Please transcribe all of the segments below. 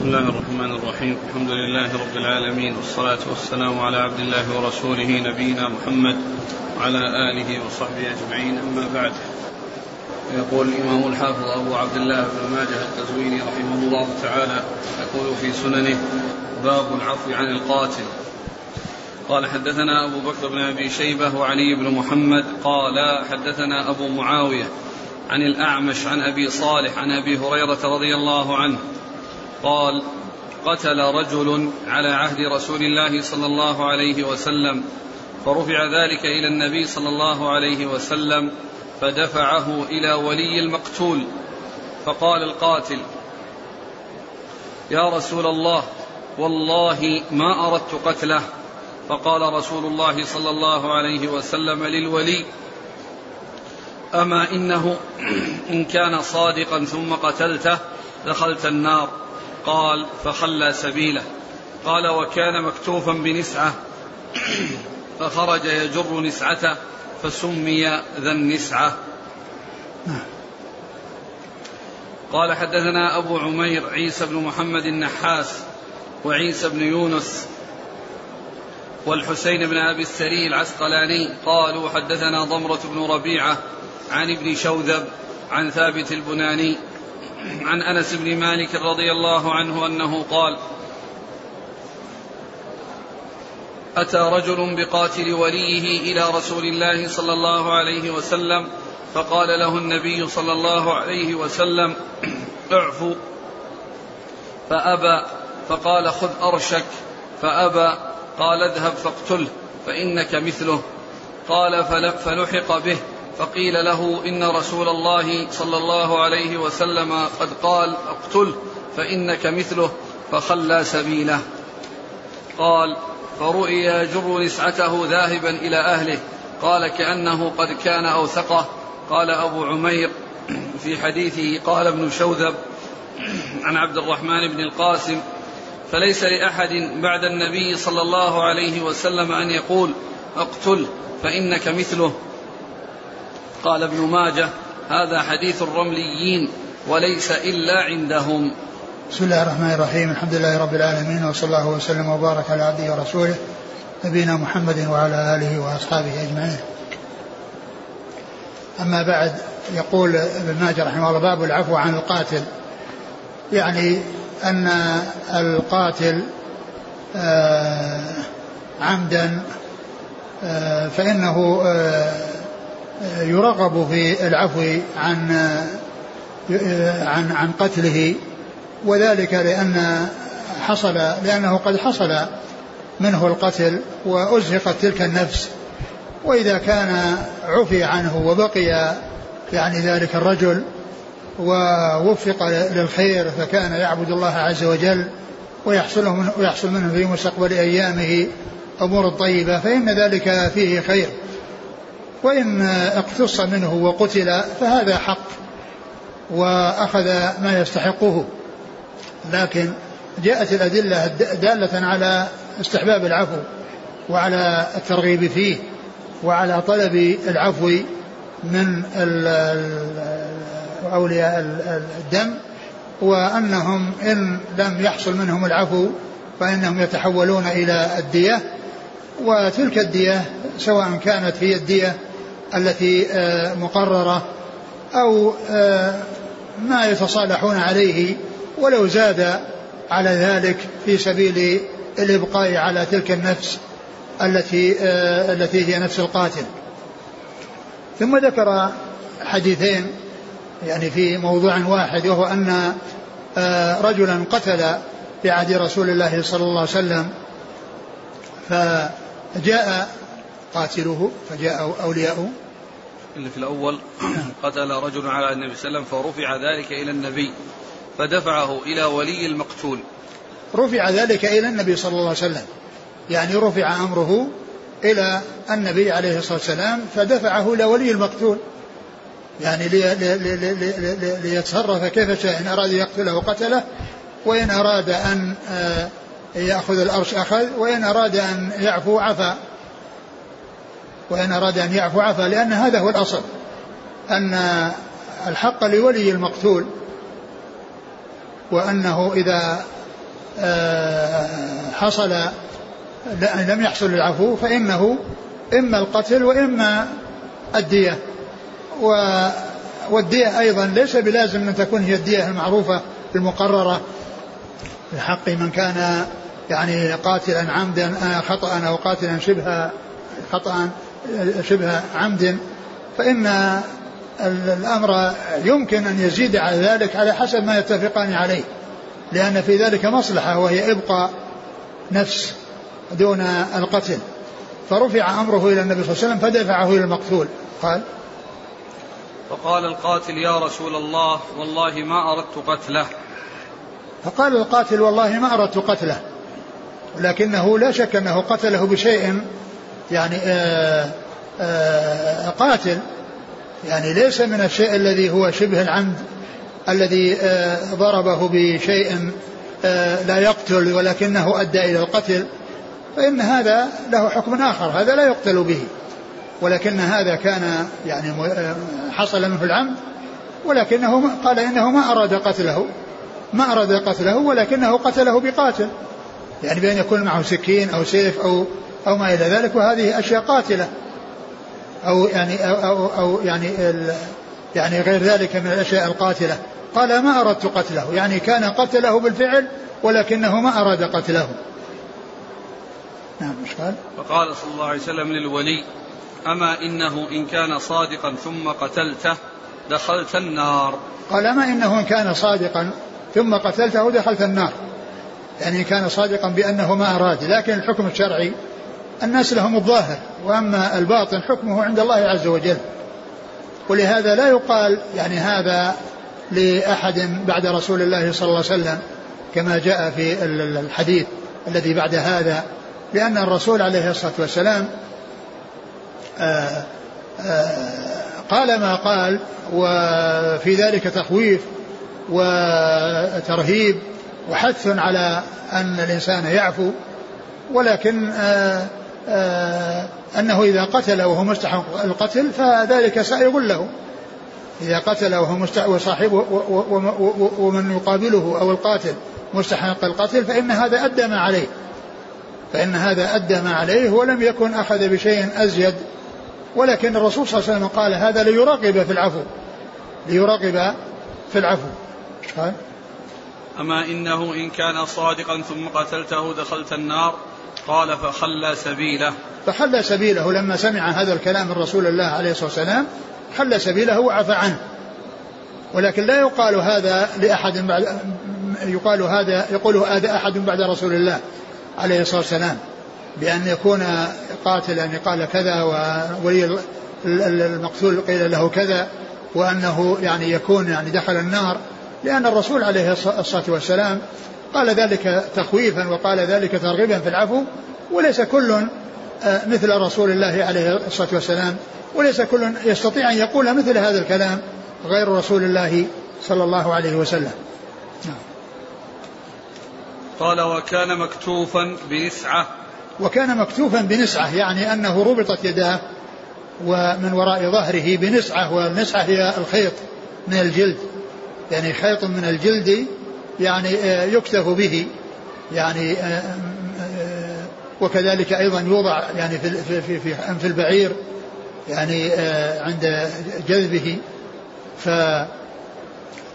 بسم الله الرحمن الرحيم. الحمد لله رب العالمين. والصلاة والسلام على عبد الله ورسوله نبينا محمد وعلى آله وصحبه أجمعين. أما بعد. يقول الإمام الحافظ أبو عبد الله بن ماجه القزويني رحمه الله تعالى يقول في سننه باب العفو عن القاتل. قال حدثنا أبو بكر بن أبي شيبة وعلي بن محمد. قال حدثنا أبو معاوية عن الأعمش عن أبي صالح عن أبي هريرة رضي الله عنه قال قتل رجل على عهد رسول الله صلى الله عليه وسلم فرفع ذلك إلى النبي صلى الله عليه وسلم فدفعه إلى ولي المقتول فقال القاتل يا رسول الله والله ما أردت قتله فقال رسول الله صلى الله عليه وسلم للولي أما إنه إن كان صادقا ثم قتلته دخلت النار. قال فخلى سبيله. قال وكان مكتوفا بنسعة. فخرج يجر نسعته فسمي ذا النسعة. قال حدثنا أبو عمير عيسى بن محمد النحاس وعيسى بن يونس والحسين بن أبي السري العسقلاني. قالوا حدثنا ضمرة بن ربيعة عن ابن شوذب عن ثابت البناني. عن أنس بن مالك رضي الله عنه أنه قال أتى رجل بقاتل وليه إلى رسول الله صلى الله عليه وسلم فقال له النبي صلى الله عليه وسلم اعفو. فأبى فقال خذ أرشك. فأبى قال اذهب فاقتله فإنك مثله. قال فلحق به. فقيل له إن رسول الله صلى الله عليه وسلم قد قال اقتله فإنك مثله فخلى سبيله. قال فرؤي يجر نسعته ذاهبا إلى أهله قال كأنه قد كان أوثقه. قال أبو عمير في حديثه قال ابن شوذب عن عبد الرحمن بن القاسم فليس لأحد بعد النبي صلى الله عليه وسلم أن يقول اقتل فإنك مثله. قال ابن ماجه هذا حديث الرمليين وليس إلا عندهم. بسم الله الرحمن الرحيم الحمد لله رب العالمين وصلى الله وسلم وبارك على عبده ورسوله نبينا محمد وعلى آله وأصحابه أجمعين. أما بعد يقول ابن ماجه رحمه الله باب العفو عن القاتل. يعني أن القاتل آه عمدا آه فإنه آه يرغب في العفو عن عن عن قتله وذلك لأن حصل لأنه قد حصل منه القتل وأزهقت تلك النفس. وإذا كان عفي عنه وبقي يعني ذلك الرجل ووفق للخير فكان يعبد الله عز وجل ويحصل منه, ويحصل منه في مستقبل أيامه أمور طيبة فإن ذلك فيه خير. وإن اقتص منه وقتل فهذا حق وأخذ ما يستحقه. لكن جاءت الأدلة دالة على استحباب العفو وعلى الترغيب فيه وعلى طلب العفو من أولياء الدم وأنهم إن لم يحصل منهم العفو فإنهم يتحولون إلى الدية وتلك الدية سواء كانت هي الدية التي آه، مقررة أو آه، ما يتصالحون عليه ولو زاد على ذلك في سبيل الإبقاء على تلك النفس التي آه، التي هي نفس القاتل. ثم ذكر حديثين يعني في موضوع واحد وهو أن رجلا قتل في عهد رسول الله صلى الله عليه وسلم فجاء قاتله فجاء أولياؤه. اللي في الأول قتل رجل على النبي صلى الله عليه وسلم فرفع ذلك إلى النبي فدفعه إلى ولي المقتول. رفع ذلك إلى النبي صلى الله عليه وسلم. يعني رفع أمره إلى النبي عليه الصلاة والسلام فدفعه إلى ولي المقتول. يعني لي لي لي لي ليتصرف كيف شاء إن أراد يقتله قتله وإن أراد أن آه، يأخذ الأرش أخذ وإن أراد أن يعفو عفا. وإن أراد أن يعفو عفا لأن هذا هو الأصل. أن الحق لولي المقتول وأنه إذا آه، حصل لم يحصل العفو فإنه إما القتل وإما الدية. والدية أيضا ليس بلازم أن تكون هي الدية المعروفة المقررة. في حق من كان يعني قاتلا عمدا آه، خطأ أو قاتلا شبه خطأ شبه عمد فإن الأمر يمكن أن يزيد على ذلك على حسب ما يتفقان عليه لأن في ذلك مصلحة وهي إبقاء نفس دون القتل. فرفع أمره إلى النبي صلى الله عليه وسلم فدفعه إلى المقتول. قال فقال القاتل يا رسول الله والله ما أردت قتله. فقال القاتل والله ما أردت قتله. ولكنه لا شك أنه قتله بشيء يعني آه، آآ آه، قاتل. يعني ليس من الشيء الذي هو شبه العمد الذي آه، ضربه بشيء لا يقتل ولكنه أدى إلى القتل. فإن هذا له حكم آخر هذا لا يقتل به. ولكن هذا كان يعني حصل منه العمد. ولكنه قال إنه ما أراد قتله. ما أراد قتله ولكنه قتله بقاتل. يعني بأن يكون معه سكين أو سيف أو أو ما إلى ذلك وهذه أشياء قاتلة. أو يعني أو, أو, أو يعني يعني غير ذلك من الأشياء القاتلة. قال ما أردت قتله. يعني كان قتله بالفعل ولكنه ما أراد قتله. نعم مش قال؟ فقال صلى الله عليه وسلم للولي أما إنه إن كان صادقا ثم قتلته دخلت النار. قال أما إنه إن كان صادقا ثم قتلته دخلت النار. يعني كان صادقا بأنه ما أراد لكن الحكم الشرعي الناس لهم الظاهر وأما الباطن حكمه عند الله عز وجل. ولهذا لا يقال يعني هذا لأحد بعد رسول الله صلى الله عليه وسلم كما جاء في الحديث الذي بعد هذا لأن الرسول عليه الصلاة والسلام آه، آه، قال ما قال وفي ذلك تخويف وترهيب وحث على أن الإنسان يعفو ولكن آه، أنه إذا قتل وهو مستحق القتل فذلك سائغ له. إذا قتل وهو مستحق وصاحبه ومن يقابله أو القاتل مستحق القتل فإن هذا أدى ما عليه. فإن هذا أدى ما عليه ولم يكن أخذ بشيء أزيد. ولكن الرسول صلى الله عليه وسلم قال هذا ليراقب في العفو. ليراقب في العفو. قال؟ أما إنه إن كان صادقا ثم قتلته دخلت النار قال فخلى سبيله. فخلى سبيله لما سمع هذا الكلام من رسول الله عليه الصلاة والسلام خلى سبيله وعفى عنه. ولكن لا يقال هذا لأحد بعد يقال هذا يقوله هذا أحد بعد رسول الله عليه الصلاة والسلام بأن يكون قاتلا قال كذا وولي المقتول قيل له كذا وأنه يعني يكون يعني دخل النار لأن الرسول عليه الصلاة والسلام قال ذلك تخويفا وقال ذلك ترغيبا في العفو وليس كل آه، مثل رسول الله عليه الصلاة والسلام وليس كل يستطيع أن يقول مثل هذا الكلام غير رسول الله صلى الله عليه وسلم نعم. قال وكان مكتوفا بنسعة وكان مكتوفا بنسعة يعني أنه ربطت يداه ومن وراء ظهره بنسعة والنسعة هي الخيط من الجلد يعني خيط من الجلد يعني آه، يكتف به. يعني آه، آه، وكذلك أيضا يوضع يعني في في في, في أنف البعير يعني عند جذبه. ف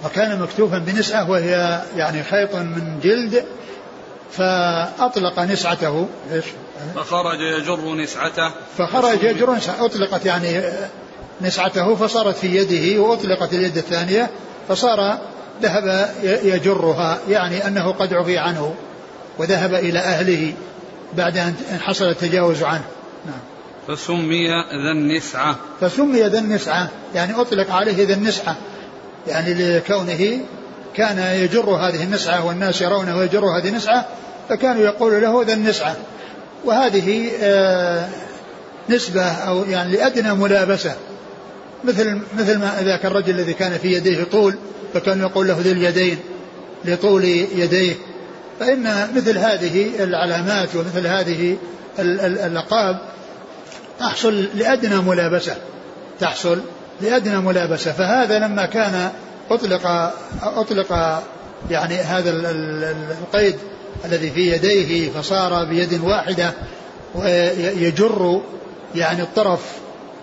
وكان مكتوفا بنسعة وهي يعني خيط من جلد فأطلق نسعته. إيش؟ فخرج يجر نسعته. فخرج يجر نسعته. أطلقت يعني نسعته فصارت في يده وأطلقت اليد الثانية فصار ذهب يجرها يعني أنه قد عفي عنه وذهب إلى أهله بعد أن حصل التجاوز عنه. نعم. فسمي ذا النسعة. فسمي ذا النسعة يعني أطلق عليه ذا النسعة يعني لكونه كان يجر هذه النسعة والناس يرونه يجر هذه النسعة فكانوا يقولوا له ذا النسعة. وهذه آه، نسبة أو يعني لأدنى ملابسة. مثل مثل ما ذاك الرجل الذي كان في يديه طول فكان يقول له ذي اليدين لطول يديه. فإن مثل هذه العلامات ومثل هذه اللقاب تحصل لأدنى ملابسة تحصل لأدنى ملابسة. فهذا لما كان أطلق أطلق يعني هذا القيد الذي في يديه فصار بيد واحدة ويجر يعني الطرف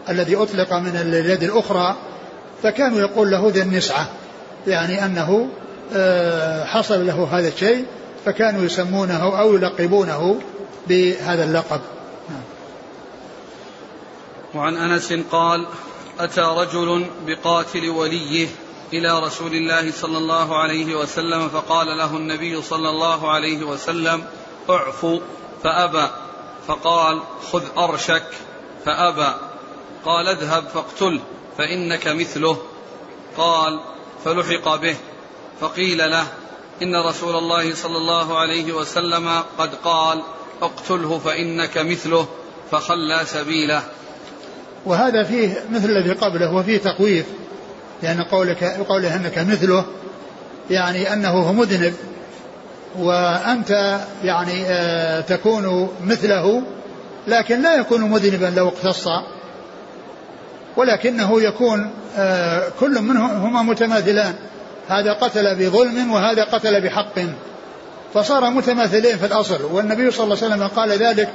الذي أطلق من اليد الأخرى فكانوا يقول له ذي النسعة يعني أنه آه، حصل له هذا الشيء فكانوا يسمونه أو يلقبونه بهذا اللقب. نعم. وعن أنس قال أتى رجل بقاتل وليه إلى رسول الله صلى الله عليه وسلم فقال له النبي صلى الله عليه وسلم اعفو فأبى. فقال خذ أرشك فأبى. قال اذهب فاقتله فإنك مثله. قال فلحق به. فقيل له إن رسول الله صلى الله عليه وسلم قد قال اقتله فإنك مثله فخلى سبيله. وهذا فيه مثل الذي قبله وفيه تقويف. لأن قولك قوله أنك مثله يعني أنه هو مذنب. وأنت يعني آه تكون مثله لكن لا يكون مذنبا لو اقتص. ولكنه يكون آه كل منهما متماثلان. هذا قتل بظلم وهذا قتل بحق. فصار متماثلين في الأصل. والنبي صلى الله عليه وسلم قال ذلك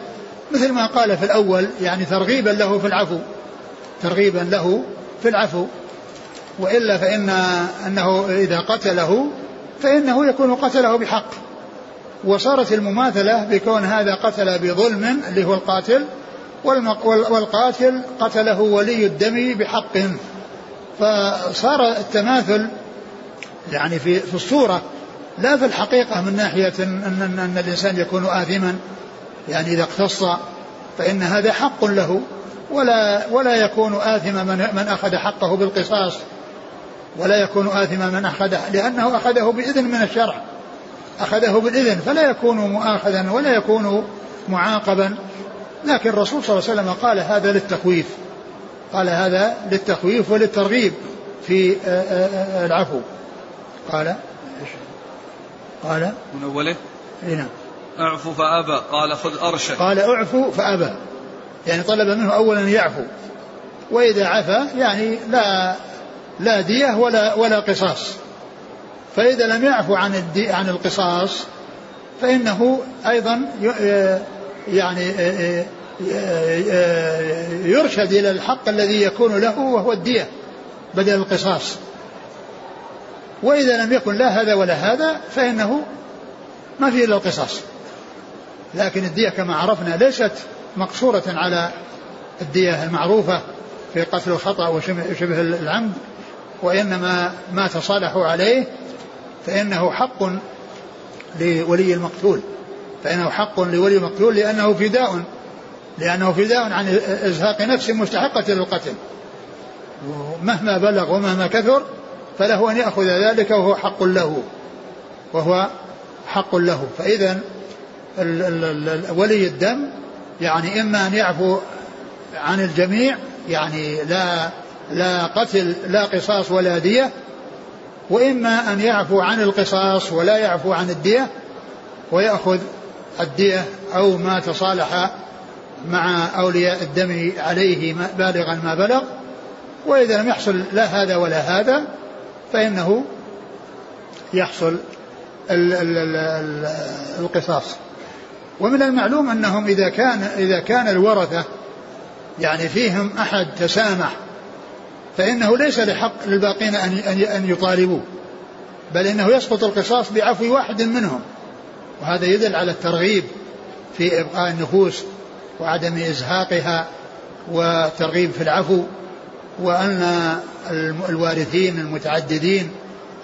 مثل ما قال في الأول يعني ترغيبا له في العفو. ترغيبا له في العفو. وإلا فإن أنه إذا قتله فإنه يكون قتله بحق. وصارت المماثلة بكون هذا قتل بظلم اللي هو القاتل والقاتل قتله ولي الدم بحق فصار التماثل يعني في في الصورة لا في الحقيقة من ناحية أن, أن, أن الإنسان يكون آثما. يعني إذا اقتص فإن هذا حق له. ولا ولا يكون آثما من, من أخذ حقه بالقصاص. ولا يكون آثما من أخذه لأنه أخذه بإذن من الشرع. أخذه بالإذن فلا يكون مؤاخذا ولا يكون معاقبا. لكن الرسول صلى الله عليه وسلم قال هذا للتخويف. قال هذا للتخويف وللترغيب في العفو. قال قال من أوله نعم. اعفو فأبى. قال خذ أرشك قال اعفو فأبى. يعني طلب منه أولا أن يعفو. وإذا عفا يعني لا لا دية ولا ولا قصاص. فإذا لم يعفو عن عن القصاص فإنه أيضا يعني يرشد إلى الحق الذي يكون له وهو الدية بدل القصاص. وإذا لم يكن لا هذا ولا هذا فإنه ما فيه إلا القصاص. لكن الدية كما عرفنا ليست مقصورة على الدية المعروفة في قتل الخطأ وشبه العمد وإنما ما تصالحوا عليه فإنه حق لولي المقتول. فإنه حق لولي المقتول لأنه فداء لأنه فداء عن إزهاق نفس مستحقة للقتل. مهما بلغ ومهما كثر فله أن يأخذ ذلك وهو حق له وهو حق له. فإذا ولي الدم يعني إما أن يعفو عن الجميع يعني لا لا قتل لا قصاص ولا دية وإما أن يعفو عن القصاص ولا يعفو عن الدية ويأخذ الدية أو ما تصالح مع أولياء الدم عليه بالغا ما بلغ وإذا لم يحصل لا هذا ولا هذا فإنه يحصل ال ال ال القصاص. ومن المعلوم أنهم إذا كان إذا كان الورثة يعني فيهم أحد تسامح فإنه ليس لحق للباقين أن أن يطالبوا بل إنه يسقط القصاص بعفو واحد منهم. وهذا يدل على الترغيب في إبقاء النفوس وعدم إزهاقها والترغيب في العفو وأن الوارثين المتعددين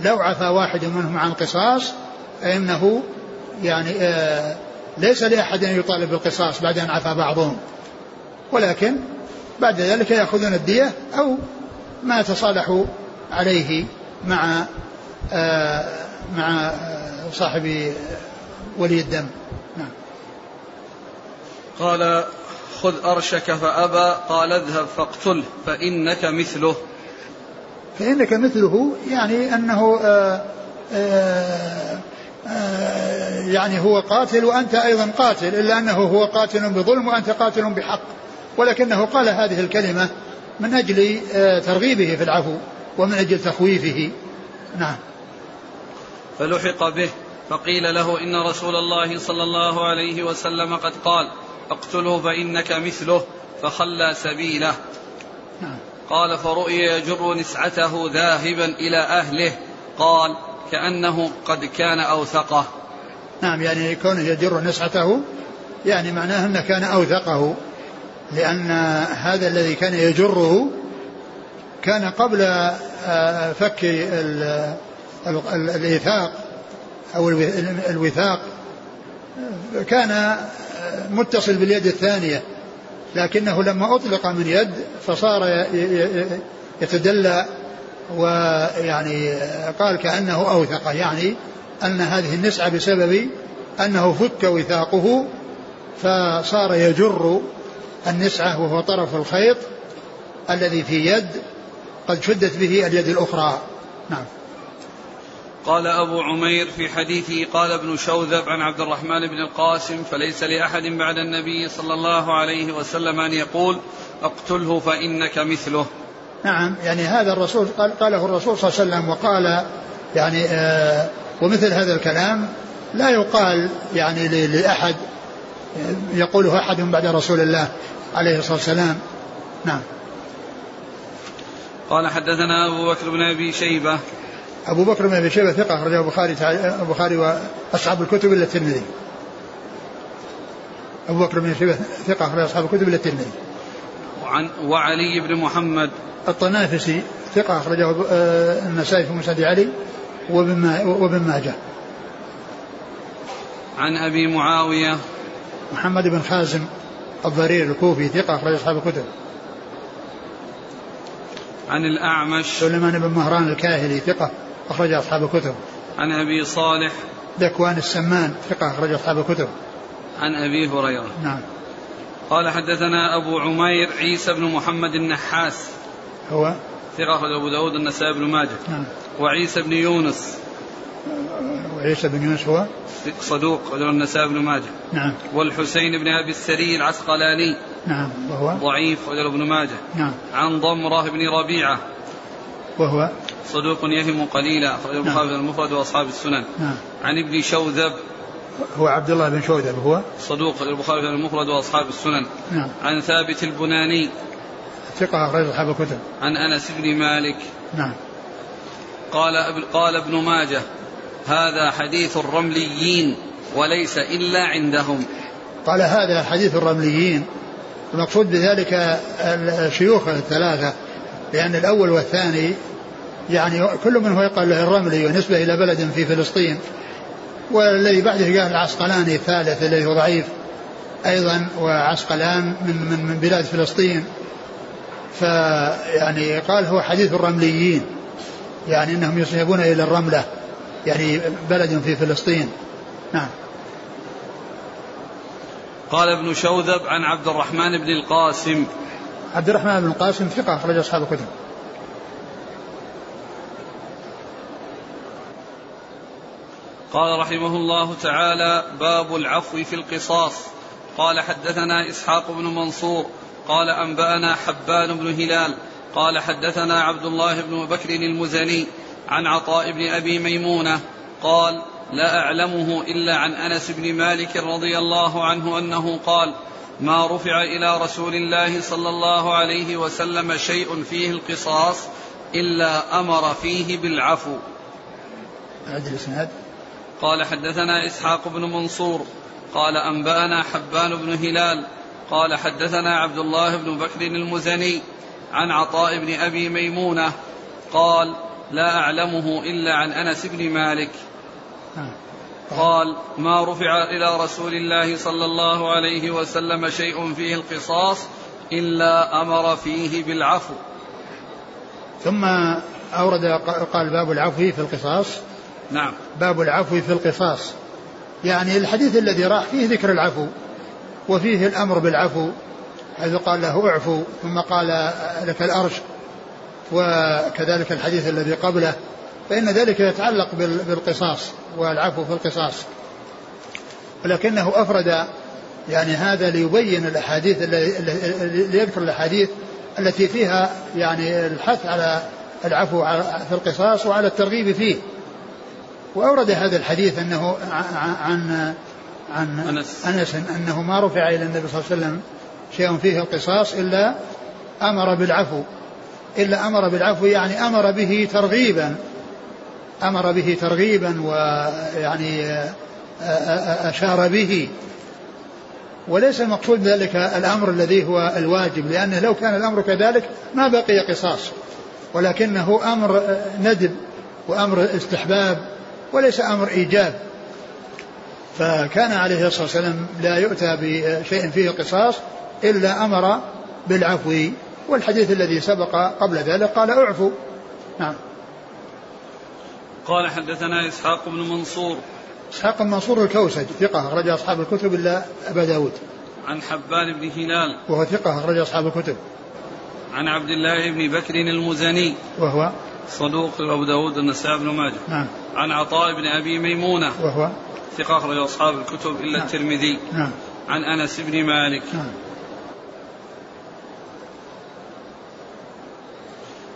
لو عفى واحد منهم عن قصاص فإنه يعني آه ليس لأحد أن يطالب بالقصاص بعد أن عفى بعضهم. ولكن بعد ذلك يأخذون الدية أو ما تصالحوا عليه مع آه مع آه صاحب ولي الدم. نعم. قال خذ أرشك فأبى قال اذهب فاقتله فإنك مثله. فإنك مثله يعني أنه آآ آه، آآ آه، آه، يعني هو قاتل وأنت أيضا قاتل إلا أنه هو قاتل بظلم وأنت قاتل بحق. ولكنه قال هذه الكلمة من أجل ترغيبه في العفو ومن أجل تخويفه. نعم. فلحق به. فقيل له إن رسول الله صلى الله عليه وسلم قد قال اقتله فإنك مثله فخلى سبيله. قال فرؤي يجر نسعته ذاهبا إلى أهله. قال كأنه قد كان أوثقه. نعم يعني كونه يجر نسعته يعني معناه أنه كان أوثقه لأن هذا الذي كان يجره كان قبل آه، فك الإيثاق. أو الوثاق كان متصل باليد الثانية لكنه لما أطلق من يد فصار يتدلى ويعني قال كأنه أوثق يعني أن هذه النسعة بسبب أنه فك وثاقه فصار يجر النسعة وهو طرف الخيط الذي في يد قد شدت به اليد الأخرى. نعم. قال أبو عمير في حديثه قال ابن شوذب عن عبد الرحمن بن القاسم فليس لأحد بعد النبي صلى الله عليه وسلم أن يقول اقتله فإنك مثله. نعم يعني هذا الرسول قال قاله الرسول صلى الله عليه وسلم وقال يعني آه ومثل هذا الكلام لا يقال يعني لأحد يقوله أحد بعد رسول الله عليه الصلاة والسلام. نعم. قال حدثنا أبو بكر بن أبي شيبة أبو بكر بن أبي شيبة ثقة أخرجه البخاري البخاري وأصحاب الكتب إلا الترمذي. أبو بكر بن شيبة ثقة أخرج أصحاب الكتب إلا الترمذي. وعن وعلي بن محمد. الطنافسي ثقة أخرجه آه، النسائي في مسند علي وابن ماجه عن أبي معاوية. محمد بن خازم الضرير الكوفي ثقة أخرج أصحاب الكتب. عن الأعمش. سليمان بن مهران الكاهلي ثقة أخرج أصحاب الكتب. عن أبي صالح. ذكوان السمان ثقة أخرج أصحاب الكتب. عن أبي هريرة. نعم. قال حدثنا أبو عمير عيسى بن محمد النحاس. هو؟ ثقة أخرج أبو داود النسائي بن ماجه. نعم. وعيسى بن يونس. وعيسى بن يونس هو؟ صدوق أخرجه النسائي بن ماجه. نعم. والحسين بن أبي السري العسقلاني. نعم. وهو؟ ضعيف أخرجه ابن ماجه. نعم. عن ضمرة بن ربيعة. وهو؟ صدوق يهم قليلا أخرجه. البخاري نعم. المفرد وأصحاب السنن. نعم. عن ابن شوذب. هو عبد الله بن شوذب هو؟ صدوق البخاري المفرد وأصحاب السنن. نعم. عن ثابت البناني. ثقة أخرج أصحاب الكتب. عن أنس بن مالك. نعم. قال قال ابن ماجه هذا حديث الرمليين وليس إلا عندهم. قال هذا حديث الرمليين. المقصود بذلك الشيوخ الثلاثة لأن الأول والثاني يعني كل منه يقال له الرملي ونسبة إلى بلد في فلسطين والذي بعده قال العسقلاني الثالث الذي هو ضعيف أيضا وعسقلان من من من بلاد فلسطين. فيعني قال هو حديث الرمليين يعني إنهم يصيبون إلى الرملة يعني بلد في فلسطين. نعم. قال ابن شوذب عن عبد الرحمن بن القاسم. عبد الرحمن بن القاسم ثقة أخرج أصحاب الكتب. قال رحمه الله تعالى باب العفو في القصاص. قال حدثنا إسحاق بن منصور. قال أنبأنا حبان بن هلال. قال حدثنا عبد الله بن بكر المزني عن عطاء بن أبي ميمونة. قال لا أعلمه إلا عن أنس بن مالك رضي الله عنه أنه قال ما رفع إلى رسول الله صلى الله عليه وسلم شيء فيه القصاص إلا أمر فيه بالعفو. قال حدثنا إسحاق بن منصور قال أنبأنا حبان بن هلال قال حدثنا عبد الله بن بكر المزني عن عطاء بن أبي ميمونة قال لا أعلمه إلا عن أنس بن مالك قال ما رفع إلى رسول الله صلى الله عليه وسلم شيء فيه القصاص إلا أمر فيه بالعفو. ثم أورد قال باب العفو في القصاص. نعم. باب العفو في القصاص. يعني الحديث الذي راح فيه ذكر العفو وفيه الأمر بالعفو حيث قال له اعفو ثم قال لك الأرش وكذلك الحديث الذي قبله. فإن ذلك يتعلق بالقصاص والعفو في القصاص. ولكنه أفرد يعني هذا ليبين الأحاديث ليذكر الأحاديث التي فيها يعني الحث على العفو في القصاص وعلى الترغيب فيه. وأورد هذا الحديث أنه عن عن أنس, أنس أنه ما رفع إلى النبي صلى الله عليه وسلم شيء فيه القصاص إلا أمر بالعفو. إلا أمر بالعفو يعني أمر به ترغيبا. أمر به ترغيبا ويعني أشار به. وليس المقصود ذلك الأمر الذي هو الواجب لأنه لو كان الأمر كذلك ما بقي قصاص. ولكنه أمر ندب وأمر استحباب. وليس أمر إيجاب. فكان عليه الصلاة والسلام لا يؤتى بشيء فيه قصاص إلا أمر بالعفو والحديث الذي سبق قبل ذلك قال اعفوا نعم. قال حدثنا إسحاق بن منصور. إسحاق بن منصور الكوسج ثقة أخرج أصحاب الكتب إلا أبا داود. عن حبان بن هلال. وهو ثقة أخرج أصحاب الكتب. عن عبد الله بن بكر المزني. وهو صدوق أبو داود النسائي بن ماجه. نعم. عن عطاء بن أبي ميمونة. وهو ثقة أخرج أصحاب الكتب إلا نعم. الترمذي. نعم. عن أنس بن مالك. نعم.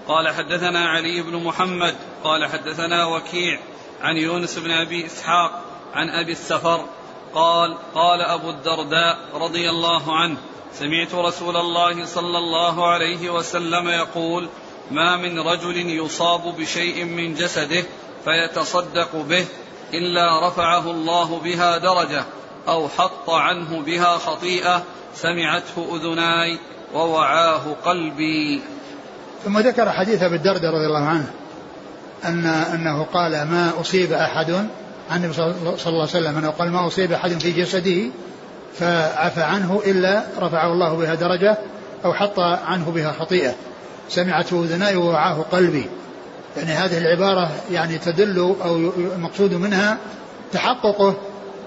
قال حدثنا علي بن محمد. قال حدثنا وكيع عن يونس بن أبي إسحاق عن أبي السفر. قال قال أبو الدرداء رضي الله عنه سمعت رسول الله صلى الله عليه وسلم يقول ما من رجل يصاب بشيء من جسده فيتصدق به إلا رفعه الله بها درجة أو حط عنه بها خطيئة سمعته أذناي ووعاه قلبي. ثم ذكر حديث أبي الدرداء رضي الله عنه أن أنه قال ما أصيب أحد عن النبي صلى الله عليه وسلم أنه قال ما أصيب أحد في جسده فعفى عنه إلا رفعه الله بها درجة أو حط عنه بها خطيئة سمعته أذناي ووعاه قلبي. يعني هذه العبارة يعني تدل أو المقصود منها تحققه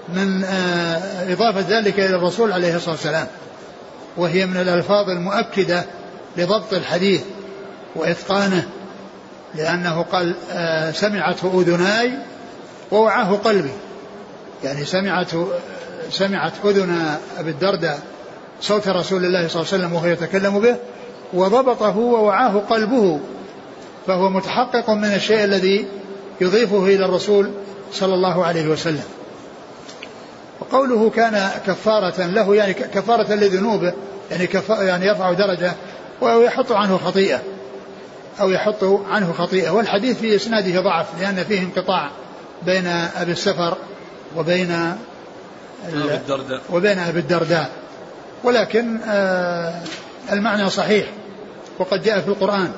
من آه، إضافة ذلك إلى الرسول عليه الصلاة والسلام وهي من الألفاظ المؤكدة لضبط الحديث وإتقانه لأنه قال آه، سمعته أذناي ووعاه قلبي. يعني سمعت سمعت أذن أبي الدرداء صوت رسول الله صلى الله عليه وسلم وهو يتكلم به وضبطه ووعاه قلبه. فهو متحقق من الشيء الذي يضيفه إلى الرسول صلى الله عليه وسلم. وقوله كان كفارة له يعني كفارة لذنوبه يعني يعني يرفع درجة ويحط عنه خطيئة أو يحط عنه خطيئة. والحديث في إسناده ضعف لأن فيه انقطاع بين أبي السفر وبين أبي الدرداء. وبين أبي الدرداء. ولكن آه المعنى صحيح وقد جاء في القرآن.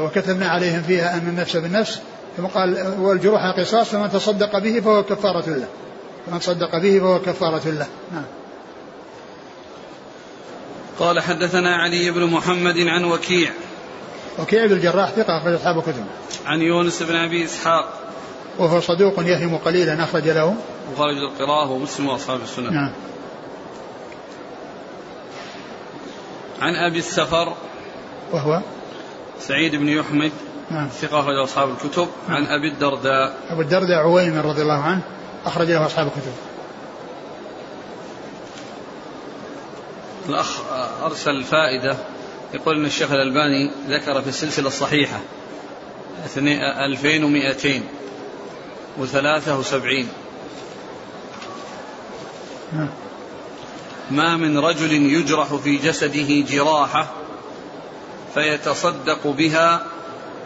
وكتبنا عليهم فيها أن النفس بالنفس ثم قال والجروح قصاص فمن تصدق به فهو كفارة له. فمن صدق به فهو كفارة له. نعم. قال حدثنا علي بن محمد عن وكيع. وكيع بن الجراح ثقة أخرج أصحاب الكتب. عن يونس بن أبي إسحاق. وهو صدوق يهم قليلا أخرج له. وخرج القراءة ومسلم وأصحاب السنة. نعم. عن أبي السفر. وهو سعيد بن يحمد نعم. ثقة أخرج أصحاب الكتب. نعم. عن أبي الدرداء. أبو الدرداء عويمر رضي الله عنه أخرج له أصحاب الكتب. الأخ أرسل فائدة يقول أن الشيخ الألباني ذكر في السلسلة الصحيحة 2273 ما من رجل يجرح في جسده جراحة فيتصدق بها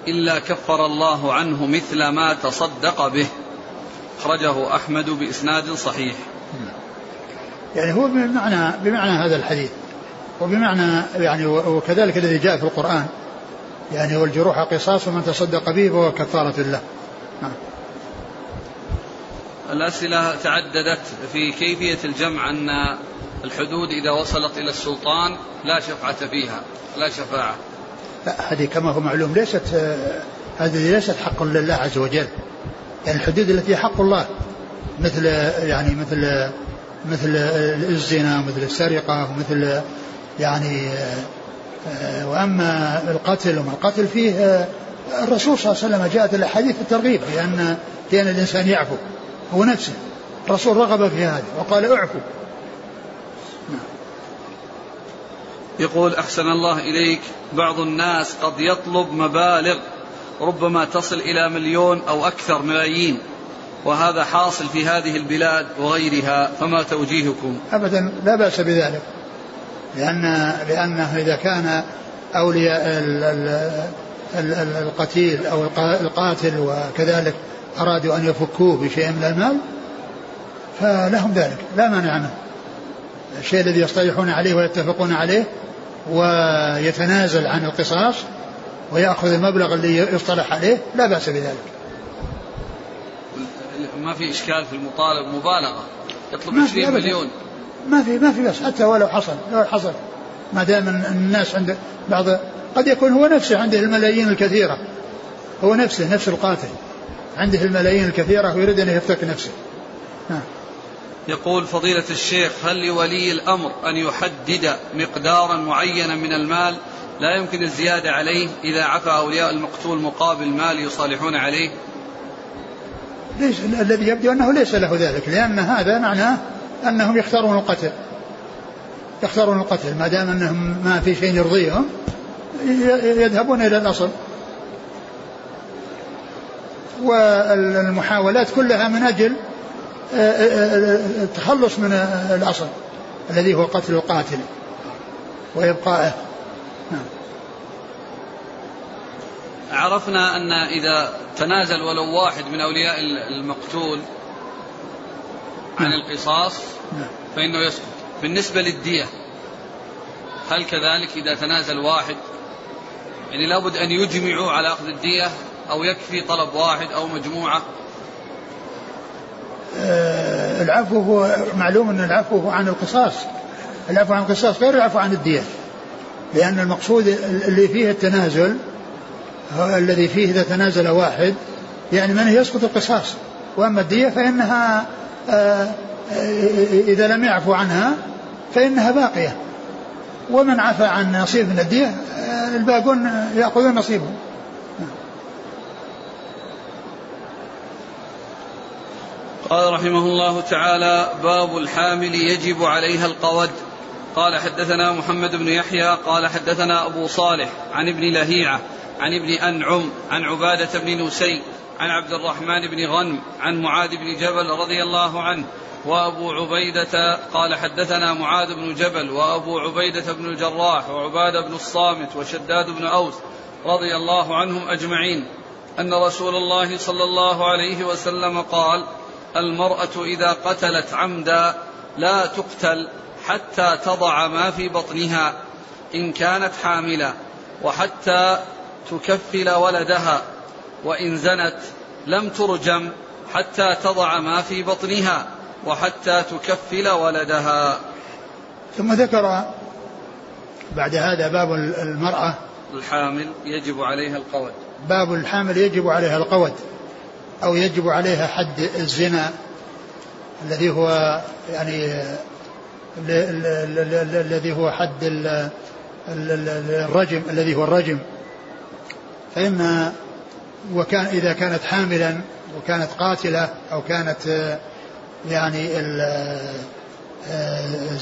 إلا كفر الله عنه مثل ما تصدق به. أخرجه أحمد بإسناد صحيح. يعني هو بمعنى بمعنى هذا الحديث. وبمعنى يعني وكذلك الذي جاء في القرآن. يعني والجروح قصاص ومن تصدق به فهو كفارة له. نعم. الأسئلة تعددت في كيفية الجمع أن الحدود إذا وصلت إلى السلطان لا شفعة فيها لا شفاعة. لا هذه كما هو معلوم ليست هذه ليست حق لله عز وجل. يعني الحدود التي حق الله مثل يعني مثل مثل الزنا ومثل السرقة ومثل يعني وأما القتل وما القتل فيه الرسول صلى الله عليه وسلم جاءت الأحاديث الترغيب لأن لأن الإنسان يعفو هو نفسه. الرسول رغب في هذا وقال اعفو. يقول أحسن الله إليك بعض الناس قد يطلب مبالغ ربما تصل إلى مليون أو أكثر ملايين وهذا حاصل في هذه البلاد وغيرها فما توجيهكم؟ أبدا لا بأس بذلك لأن لأنه إذا كان أولياء القتيل أو القاتل وكذلك أرادوا أن يفكوه بشيء من المال فلهم ذلك لا مانع منه. الشيء الذي يصطلحون عليه ويتفقون عليه ويتنازل عن القصاص ويأخذ المبلغ الذي يصطلح عليه لا بأس بذلك. ما في إشكال في المطالب؟ مبالغة. يطلب 20 مليون. ما في ما في بس. حتى ولو حصل لو حصل. ما دام الناس عند بعض قد يكون هو نفسه عنده الملايين الكثيرة. هو نفسه نفس القاتل. عنده الملايين الكثيرة ويريد أن يفتك نفسه. نعم يقول فضيلة الشيخ هل لولي الأمر أن يحدد مقدارا معينا من المال؟ لا يمكن الزيادة عليه إذا عفى أولياء المقتول مقابل مال يصالحون عليه. ليس الذي يبدو أنه ليس له ذلك لأن هذا معناه أنهم يختارون القتل. يختارون القتل ما دام أنهم ما في شيء يرضيهم يذهبون إلى الأصل. والمحاولات كلها من أجل التخلص من الأصل الذي هو قتل القاتل وإبقائه نعم. عرفنا أن إذا تنازل ولو واحد من أولياء المقتول عن نعم. القصاص نعم. فإنه يسقط بالنسبة للدية هل كذلك إذا تنازل واحد يعني لابد أن يجمعوا على أخذ الدية أو يكفي طلب واحد أو مجموعة العفو هو معلوم أن العفو هو عن القصاص. العفو عن القصاص غير العفو عن الدية. لأن المقصود اللي فيه التنازل الذي فيه إذا تنازل واحد يعني من يسقط القصاص؟ وأما الدية فإنها آه إذا لم يعفو عنها فإنها باقية. ومن عفى عن نصيب من الدية آه، الباقون يأخذون نصيبهم قال رحمه الله تعالى باب الحامل يجب عليها القود. قال حدثنا محمد بن يحيى قال حدثنا أبو صالح عن ابن لهيعة عن ابن أنعم عن عبادة بن نسي عن عبد الرحمن بن غنم عن معاذ بن جبل رضي الله عنه وأبو عبيدة قال حدثنا معاذ بن جبل وأبو عبيدة بن الجراح وعبادة بن الصامت وشداد بن أوس رضي الله عنهم أجمعين أن رسول الله صلى الله عليه وسلم قال المرأة إذا قتلت عمدا لا تقتل حتى تضع ما في بطنها إن كانت حاملة وحتى تكفل ولدها وإن زنت لم ترجم حتى تضع ما في بطنها وحتى تكفل ولدها. ثم ذكر بعد هذا باب المرأة الحامل يجب عليها القود. باب الحامل يجب عليها القود. أو يجب عليها حد الزنا الذي هو يعني الذي هو حد الرجم الذي هو الرجم. فإن وكان إذا كانت حاملا وكانت قاتلة أو كانت يعني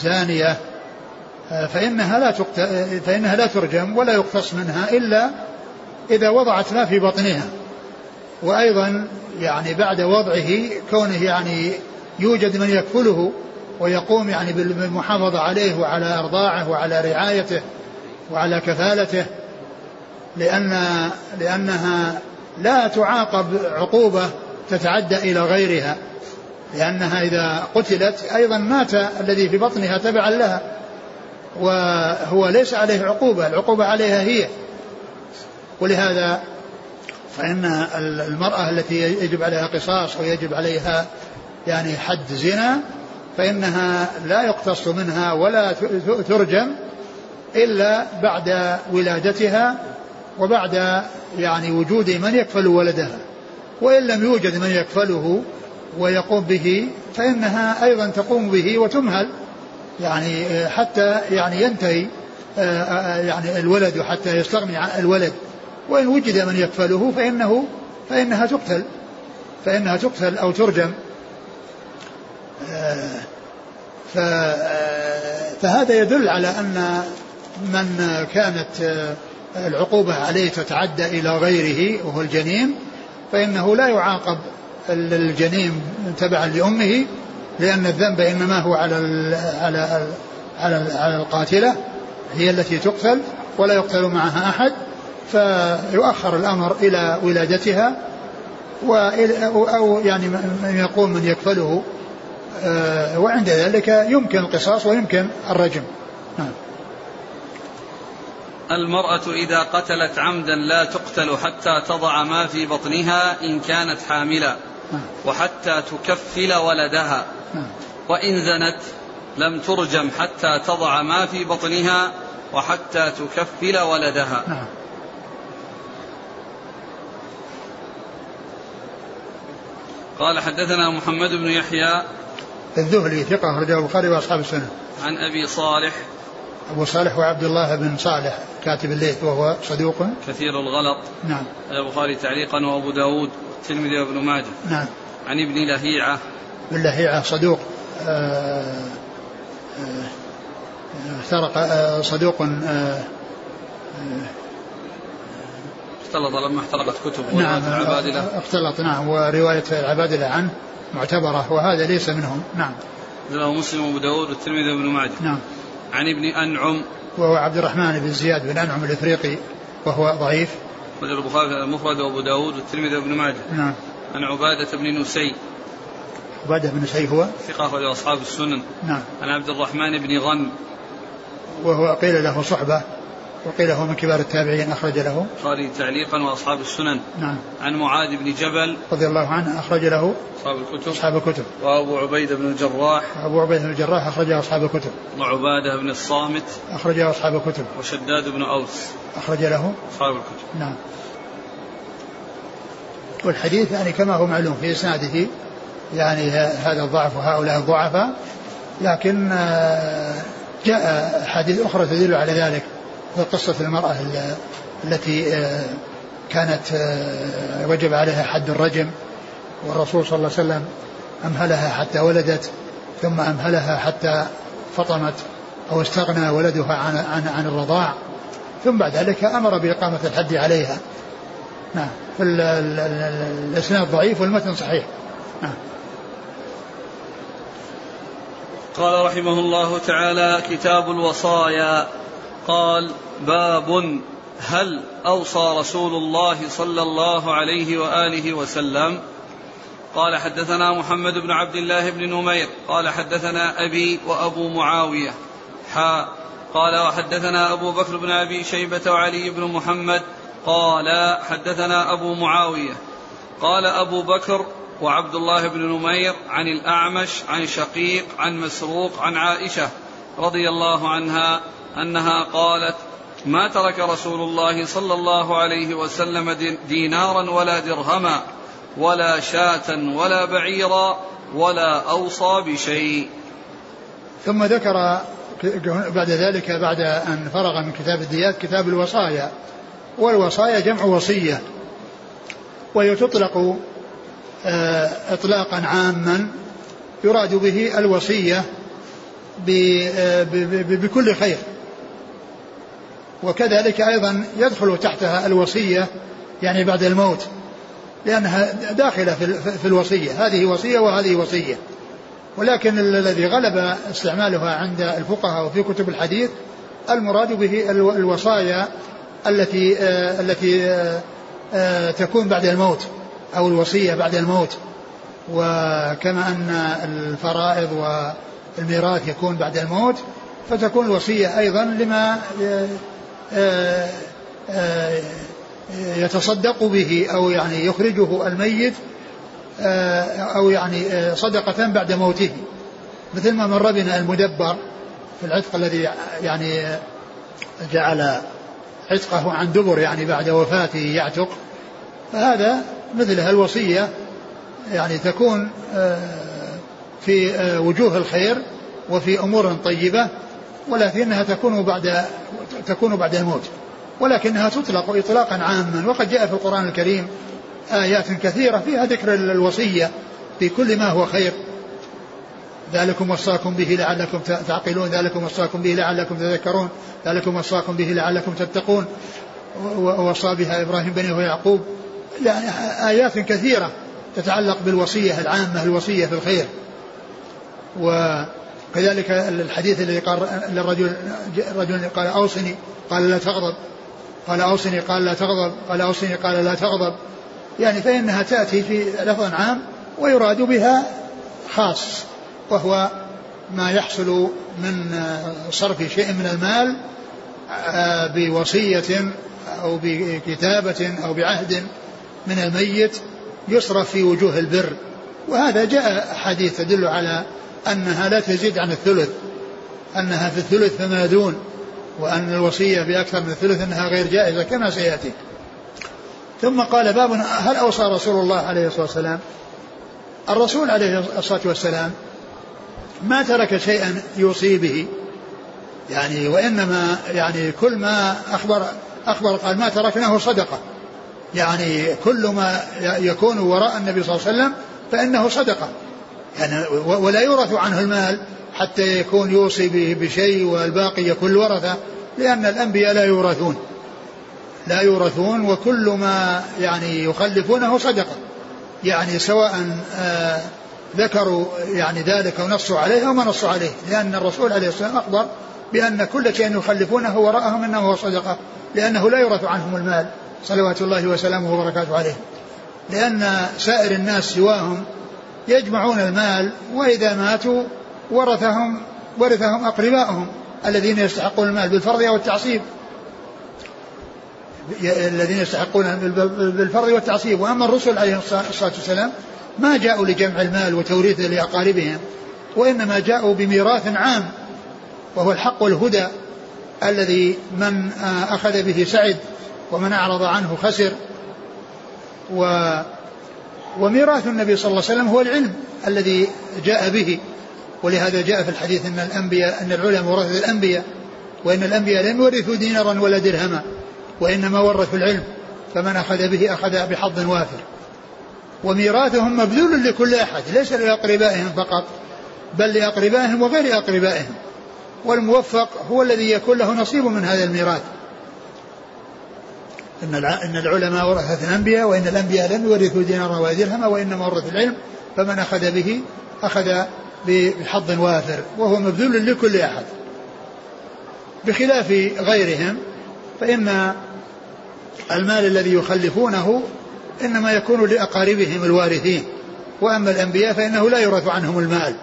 زانية فإنها لا فإنها لا ترجم ولا يقتص منها إلا إذا وضعت ما في بطنها. وأيضا يعني بعد وضعه كونه يعني يوجد من يكفله ويقوم يعني بالمحافظة عليه وعلى إرضاعه وعلى رعايته وعلى كفالته لأن لأنها لا تعاقب عقوبة تتعدى إلى غيرها لأنها إذا قتلت أيضا مات الذي في بطنها تبعا لها وهو ليس عليه عقوبة العقوبة عليها هي. ولهذا فإن المرأة التي يجب عليها قصاص ويجب عليها يعني حد زنا فإنها لا يقتص منها ولا ترجم إلا بعد ولادتها وبعد يعني وجود من يكفل ولدها. وإن لم يوجد من يكفله ويقوم به فإنها أيضا تقوم به وتمهل. يعني حتى يعني ينتهي آه، آه، يعني الولد حتى يستغني عن الولد. وإن وجد من يكفله فإنه فإنها تقتل. فإنها تقتل أو ترجم آه، فهذا يدل على أن من كانت العقوبة عليه تتعدى إلى غيره وهو الجنين فإنه لا يعاقب الجنين تبعا لأمه لأن الذنب إنما هو على على على القاتلة هي التي تقتل ولا يقتل معها أحد. فيؤخر الأمر إلى ولادتها أو يعني من يقوم من يكفله آه، وعند ذلك يمكن القصاص ويمكن الرجم. نعم. المرأة إذا قتلت عمدا لا تقتل حتى تضع ما في بطنها إن كانت حاملا نعم. وحتى تكفل ولدها. نعم. وإن زنت لم ترجم حتى تضع ما في بطنها وحتى تكفل ولدها. قال حدثنا محمد بن يحيى الذهلي ثقة رجال البخاري وأصحاب السنة. عن أبي صالح. أبو صالح وعبد الله بن صالح كاتب الليث وهو صدوق. كثير الغلط. نعم. البخاري تعليقا وأبو داود الترمذي وابن ماجه. نعم. عن ابن لهيعة. ابن لهيعة صدوق آه آه سرق آه صدوق آه اختلط لما احترقت كتب نعم العبادلة اختلط نعم ورواية العبادلة عنه معتبرة وهذا ليس منهم. نعم. له مسلم وأبو داود والترمذي وابن ماجه. نعم. عن ابن أنعم. وهو عبد الرحمن بن زياد بن أنعم الإفريقي وهو ضعيف. رجل البخاري المفرد وأبو داود والترمذي وابن ماجه. نعم. عن عبادة بن نسي. عبادة بن نسي هو؟ ثقة أخرج أصحاب السنن. نعم. عن عبد الرحمن بن غن وهو قيل له صحبة. وقيل هو من كبار التابعين أخرج له. البخاري تعليقا وأصحاب السنن. نعم. عن معاذ بن جبل. رضي الله عنه أخرج له. أصحاب الكتب. أصحاب الكتب. وأبو عبيدة بن الجراح. أبو عبيدة بن الجراح أخرجه أصحاب الكتب. وعبادة بن الصامت. أخرجه أصحاب الكتب. وشداد بن أوس. أخرج له. أصحاب الكتب. نعم. والحديث يعني كما هو معلوم في إسناده يعني هذا الضعف وهؤلاء الضعفاء لكن آه، جاء حديث أخرى تدل على ذلك. قصة المرأة التي آه، كانت آه، وجب عليها حد الرجم والرسول صلى الله عليه وسلم أمهلها حتى ولدت ثم أمهلها حتى فطمت أو استغنى ولدها عن, عن, عن الرضاع. ثم بعد ذلك أمر بإقامة الحد عليها. نعم. فالإسناد ضعيف والمتن صحيح. نعم. قال رحمه الله تعالى كتاب الوصايا. قال باب هل أوصى رسول الله صلى الله عليه وآله وسلم؟ قال حدثنا محمد بن عبد الله بن نمير قال حدثنا أبي وأبو معاوية حا قال وحدثنا أبو بكر بن أبي شيبة وعلي بن محمد قال حدثنا أبو معاوية قال أبو بكر وعبد الله بن نمير عن الأعمش عن شقيق عن مسروق عن عائشة رضي الله عنها أنها قالت ما ترك رسول الله صلى الله عليه وسلم دينارا ولا درهما ولا شاة ولا بعيرا ولا أوصى بشيء. ثم ذكر بعد ذلك بعد أن فرغ من كتاب الديات كتاب الوصايا والوصايا جمع وصية وهي تطلق آه، إطلاقا عاما يراد به الوصية آه، بكل خير. وكذلك أيضا يدخل تحتها الوصية يعني بعد الموت لأنها داخلة في الوصية. هذه وصية وهذه وصية. ولكن الذي غلب استعمالها عند الفقهاء وفي كتب الحديث المراد به الوصايا التي آه، التي آه، آه، تكون بعد الموت أو الوصية بعد الموت. وكما أن الفرائض والميراث يكون بعد الموت فتكون الوصية أيضا لما يتصدق به أو يعني يخرجه الميت آه، أو يعني صدقة بعد موته. مثل ما مر بنا المدبر في العتق الذي يعني جعل عتقه عن دبر يعني بعد وفاته يعتق. فهذا مثلها الوصية يعني تكون في وجوه الخير وفي أمور طيبة ولكنها تكون بعد تكون بعد الموت. ولكنها تطلق إطلاقا عاما وقد جاء في القرآن الكريم آيات كثيرة فيها ذكر الوصية في كل ما هو خير. ذلكم وصاكم به لعلكم تعقلون ذلكم وصاكم به لعلكم تذكرون ذلكم وصاكم به لعلكم تتقون. ووصى بها إبراهيم بنيه ويعقوب. آيات كثيرة تتعلق بالوصية العامة الوصية في الخير. وكذلك الحديث الذي قال للرجل رجل قال أوصني قال لا تغضب. قال أوصني قال لا تغضب. قال أوصني قال لا تغضب. يعني فإنها تأتي في لفظ عام ويراد بها خاص وهو ما يحصل من صرف شيء من المال آه، بوصية أو بكتابة أو بعهد من الميت يصرف في وجوه البر. وهذا جاء حديث تدل على أنها لا تزيد عن الثلث أنها في الثلث فما دون وأن الوصية بأكثر من الثلث أنها غير جائزة كما سيأتي. ثم قال باب هل أوصى رسول الله عليه الصلاة والسلام؟ الرسول عليه الصلاة والسلام ما ترك شيئا يوصي به. يعني وإنما يعني كل ما أخبر أخبر قال ما تركناه صدقة. يعني كل ما يكون وراء النبي صلى الله عليه وسلم فإنه صدقة. يعني ولا يورث عنه المال حتى يكون يوصي به بشيء والباقي يكون الورثة لأن الأنبياء لا يورثون. لا يورثون وكل ما يعني يخلفونه صدقة. يعني سواء آه ذكروا يعني ذلك ونصوا عليه أو ما نصوا عليه. لأن الرسول عليه الصلاة والسلام أخبر بأن كل شيء يخلفونه وراءهم إنه هو صدقة لأنه لا يورث عنهم المال. صلوات الله وسلامه وبركاته عليه. لأن سائر الناس سواهم يجمعون المال وإذا ماتوا ورثهم ورثهم أقرباؤهم الذين يستحقون المال بالفرض أو التعصيب. الذين يستحقون بالفرض والتعصيب. وأما الرسل عليهم الصلاة والسلام ما جاءوا لجمع المال وتوريثه لأقاربهم وإنما جاءوا بميراث عام وهو الحق والهدى الذي من أخذ به سعد ومن أعرض عنه خسر. و وميراث النبي صلى الله عليه وسلم هو العلم الذي جاء به. ولهذا جاء في الحديث إن الانبياء إن العلماء ورثه الأنبياء وإن الأنبياء لم يورثوا دينارا ولا درهما وإنما ورثوا العلم فمن أخذ به أخذ بحظ وافر. وميراثهم مبذول لكل أحد ليس لأقربائهم فقط بل لأقربائهم وغير أقربائهم. والموفق هو الذي يكون له نصيب من هذا الميراث. إن إن العلماء ورثة الأنبياء وإن الأنبياء لم يورثوا دينارا ولا درهما وإنما ورثوا العلم فمن أخذ به أخذ بحظ وافر وهو مبذول لكل أحد. بخلاف غيرهم فإن المال الذي يخلفونه إنما يكون لأقاربهم الوارثين. وأما الأنبياء فإنه لا يورث عنهم المال.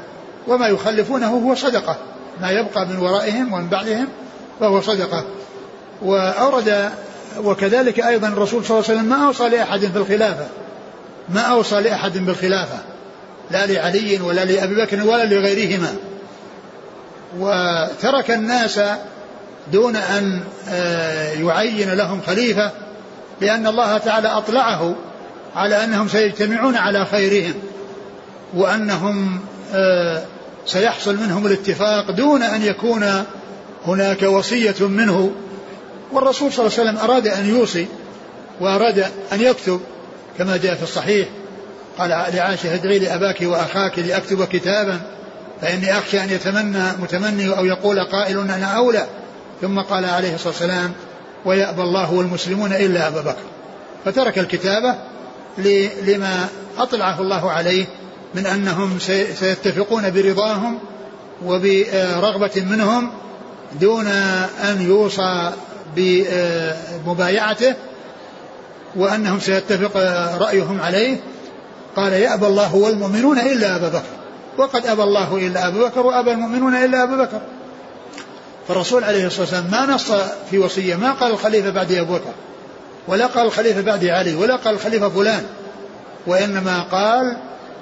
وما يخلفونه هو صدقة. ما يبقى من ورائهم ومن بعدهم فهو صدقة. وأورد وكذلك أيضا الرسول صلى الله عليه وسلم ما أوصى لأحد في الخلافة ما أوصى لأحد بالخلافة. لا لعلي ولا لأبي بكر ولا لغيرهما. وترك الناس دون أن آه، يعين لهم خليفة لأن الله تعالى أطلعه على أنهم سيجتمعون على خيرهم وأنهم آه، سيحصل منهم الاتفاق دون أن يكون هناك وصية منه. والرسول صلى الله عليه وسلم أراد أن يوصي وأراد أن يكتب كما جاء في الصحيح. قال لعائشة ادعي لأباك وأخاك لأكتب كتابا فإني أخشى أن يتمنى متمني أو يقول قائل أنا أولى. ثم قال عليه الصلاة والسلام ويأبى الله والمسلمون إلا أبا بكر. فترك الكتابة لما أطلعه الله عليه من أنهم سيتفقون برضاهم وبرغبة منهم دون أن يوصى بمبايعته وأنهم سيتفق رأيهم عليه. قال يأبى الله والمؤمنون إلا أبا بكر. وقد أبى الله إلا أبا بكر وأبى المؤمنون إلا أبا بكر. فالرسول عليه الصلاة والسلام ما نص في وصية ما قال الخليفة بعد أبو بكر ولا قال الخليفة بعد علي ولا قال الخليفة فلان وإنما قال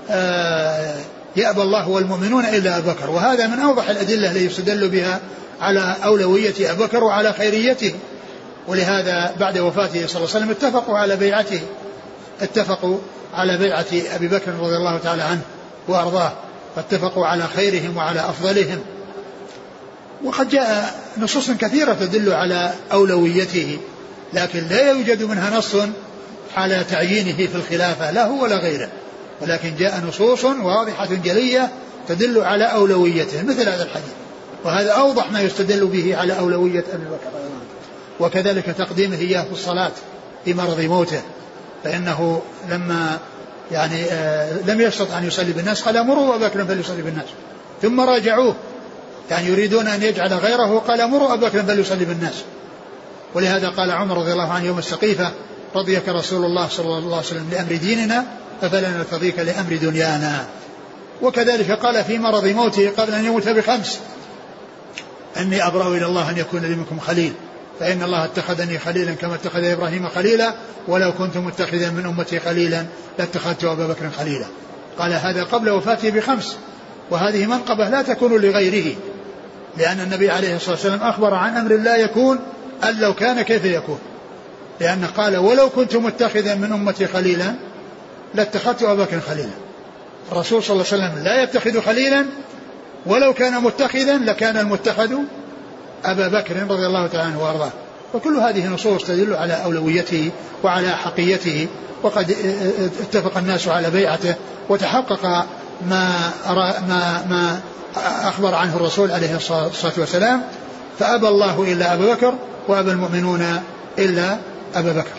آه يأبى الله والمؤمنون إلا أبا بكر. وهذا من أوضح الأدلة التي يستدل بها على أولوية أبي بكر وعلى خيريته. ولهذا بعد وفاته صلى الله عليه وسلم اتفقوا على بيعته. اتفقوا على بيعة أبي بكر رضي الله تعالى عنه وأرضاه. فاتفقوا على خيرهم وعلى أفضلهم. وقد جاء نصوص كثيرة تدل على أولويته لكن لا يوجد منها نص على تعيينه في الخلافة لا هو ولا غيره. ولكن جاء نصوص واضحة جلية تدل على أولويته مثل هذا الحديث. وهذا أوضح ما يستدل به على أولوية أبي بكر وكذلك تقديمه إياه في الصلاة في مرض موته. فإنه لما يعني آه لم يستطع أن يصلي بالناس قال مروا أبا بكر فليصلي بالناس. ثم راجعوه. يعني يريدون أن يجعل غيره قال مروا أبا بكر فليصلي بالناس. ولهذا قال عمر رضي الله عنه يوم السقيفة رضيك رسول الله صلى الله عليه وسلم لأمر ديننا ففلا نرتضيك لأمر دنيانا. وكذلك قال في مرض موته قبل أن يموت بخمس. أني أبرأ إلى الله أن يكون لي منكم خليل. فإن الله اتخذني خليلا كما اتخذ إبراهيم خليلا. ولو كنت متخذا من أمتي خليلا لاتخذت أبا بكر خليلا. قال هذا قبل وفاته بخمس. وهذه منقبة لا تكون لغيره. لأن النبي عليه الصلاة والسلام أخبر عن أمر لا يكون أن لو كان كيف يكون. لأنه قال ولو كنت متخذا من أمتي خليلا لاتخذت أبا بكر خليلا. الرسول صلى الله عليه وسلم لا يتخذ خليلا ولو كان متخذا لكان المتخذ أبا بكر رضي الله تعالى عنه وأرضاه. وكل هذه نصوص تدل على أولويته وعلى حقيته وقد اتفق الناس على بيعته وتحقق ما ما ما أخبر عنه الرسول عليه الصلاة والسلام. فأبى الله إلا أبا بكر وأبى المؤمنون إلا أبا بكر.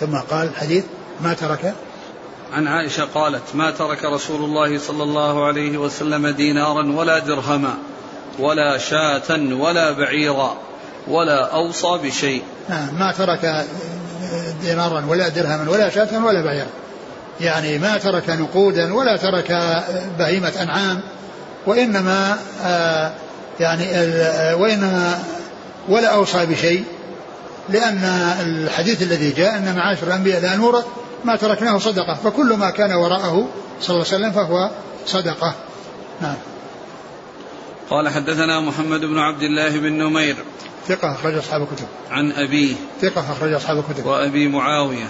ثم قال الحديث ما ترك عن عائشة قالت ما ترك رسول الله صلى الله عليه وسلم دينارا ولا درهما ولا شاة ولا بعيرا ولا أوصى بشيء. نعم ما ترك دينارا ولا درهما ولا شاة ولا بعيرا. يعني ما ترك نقودا ولا ترك بهيمة أنعام وإنما آه يعني وإنما ولا أوصى بشيء لأن الحديث الذي جاء أن معاشر الأنبياء لا نورث ما تركناه صدقة فكل ما كان وراءه صلى الله عليه وسلم فهو صدقة. نعم. قال حدثنا محمد بن عبد الله بن نمير. ثقة أخرج أصحاب الكتب. عن أبيه. ثقة أخرج أصحاب الكتب. وأبي معاوية.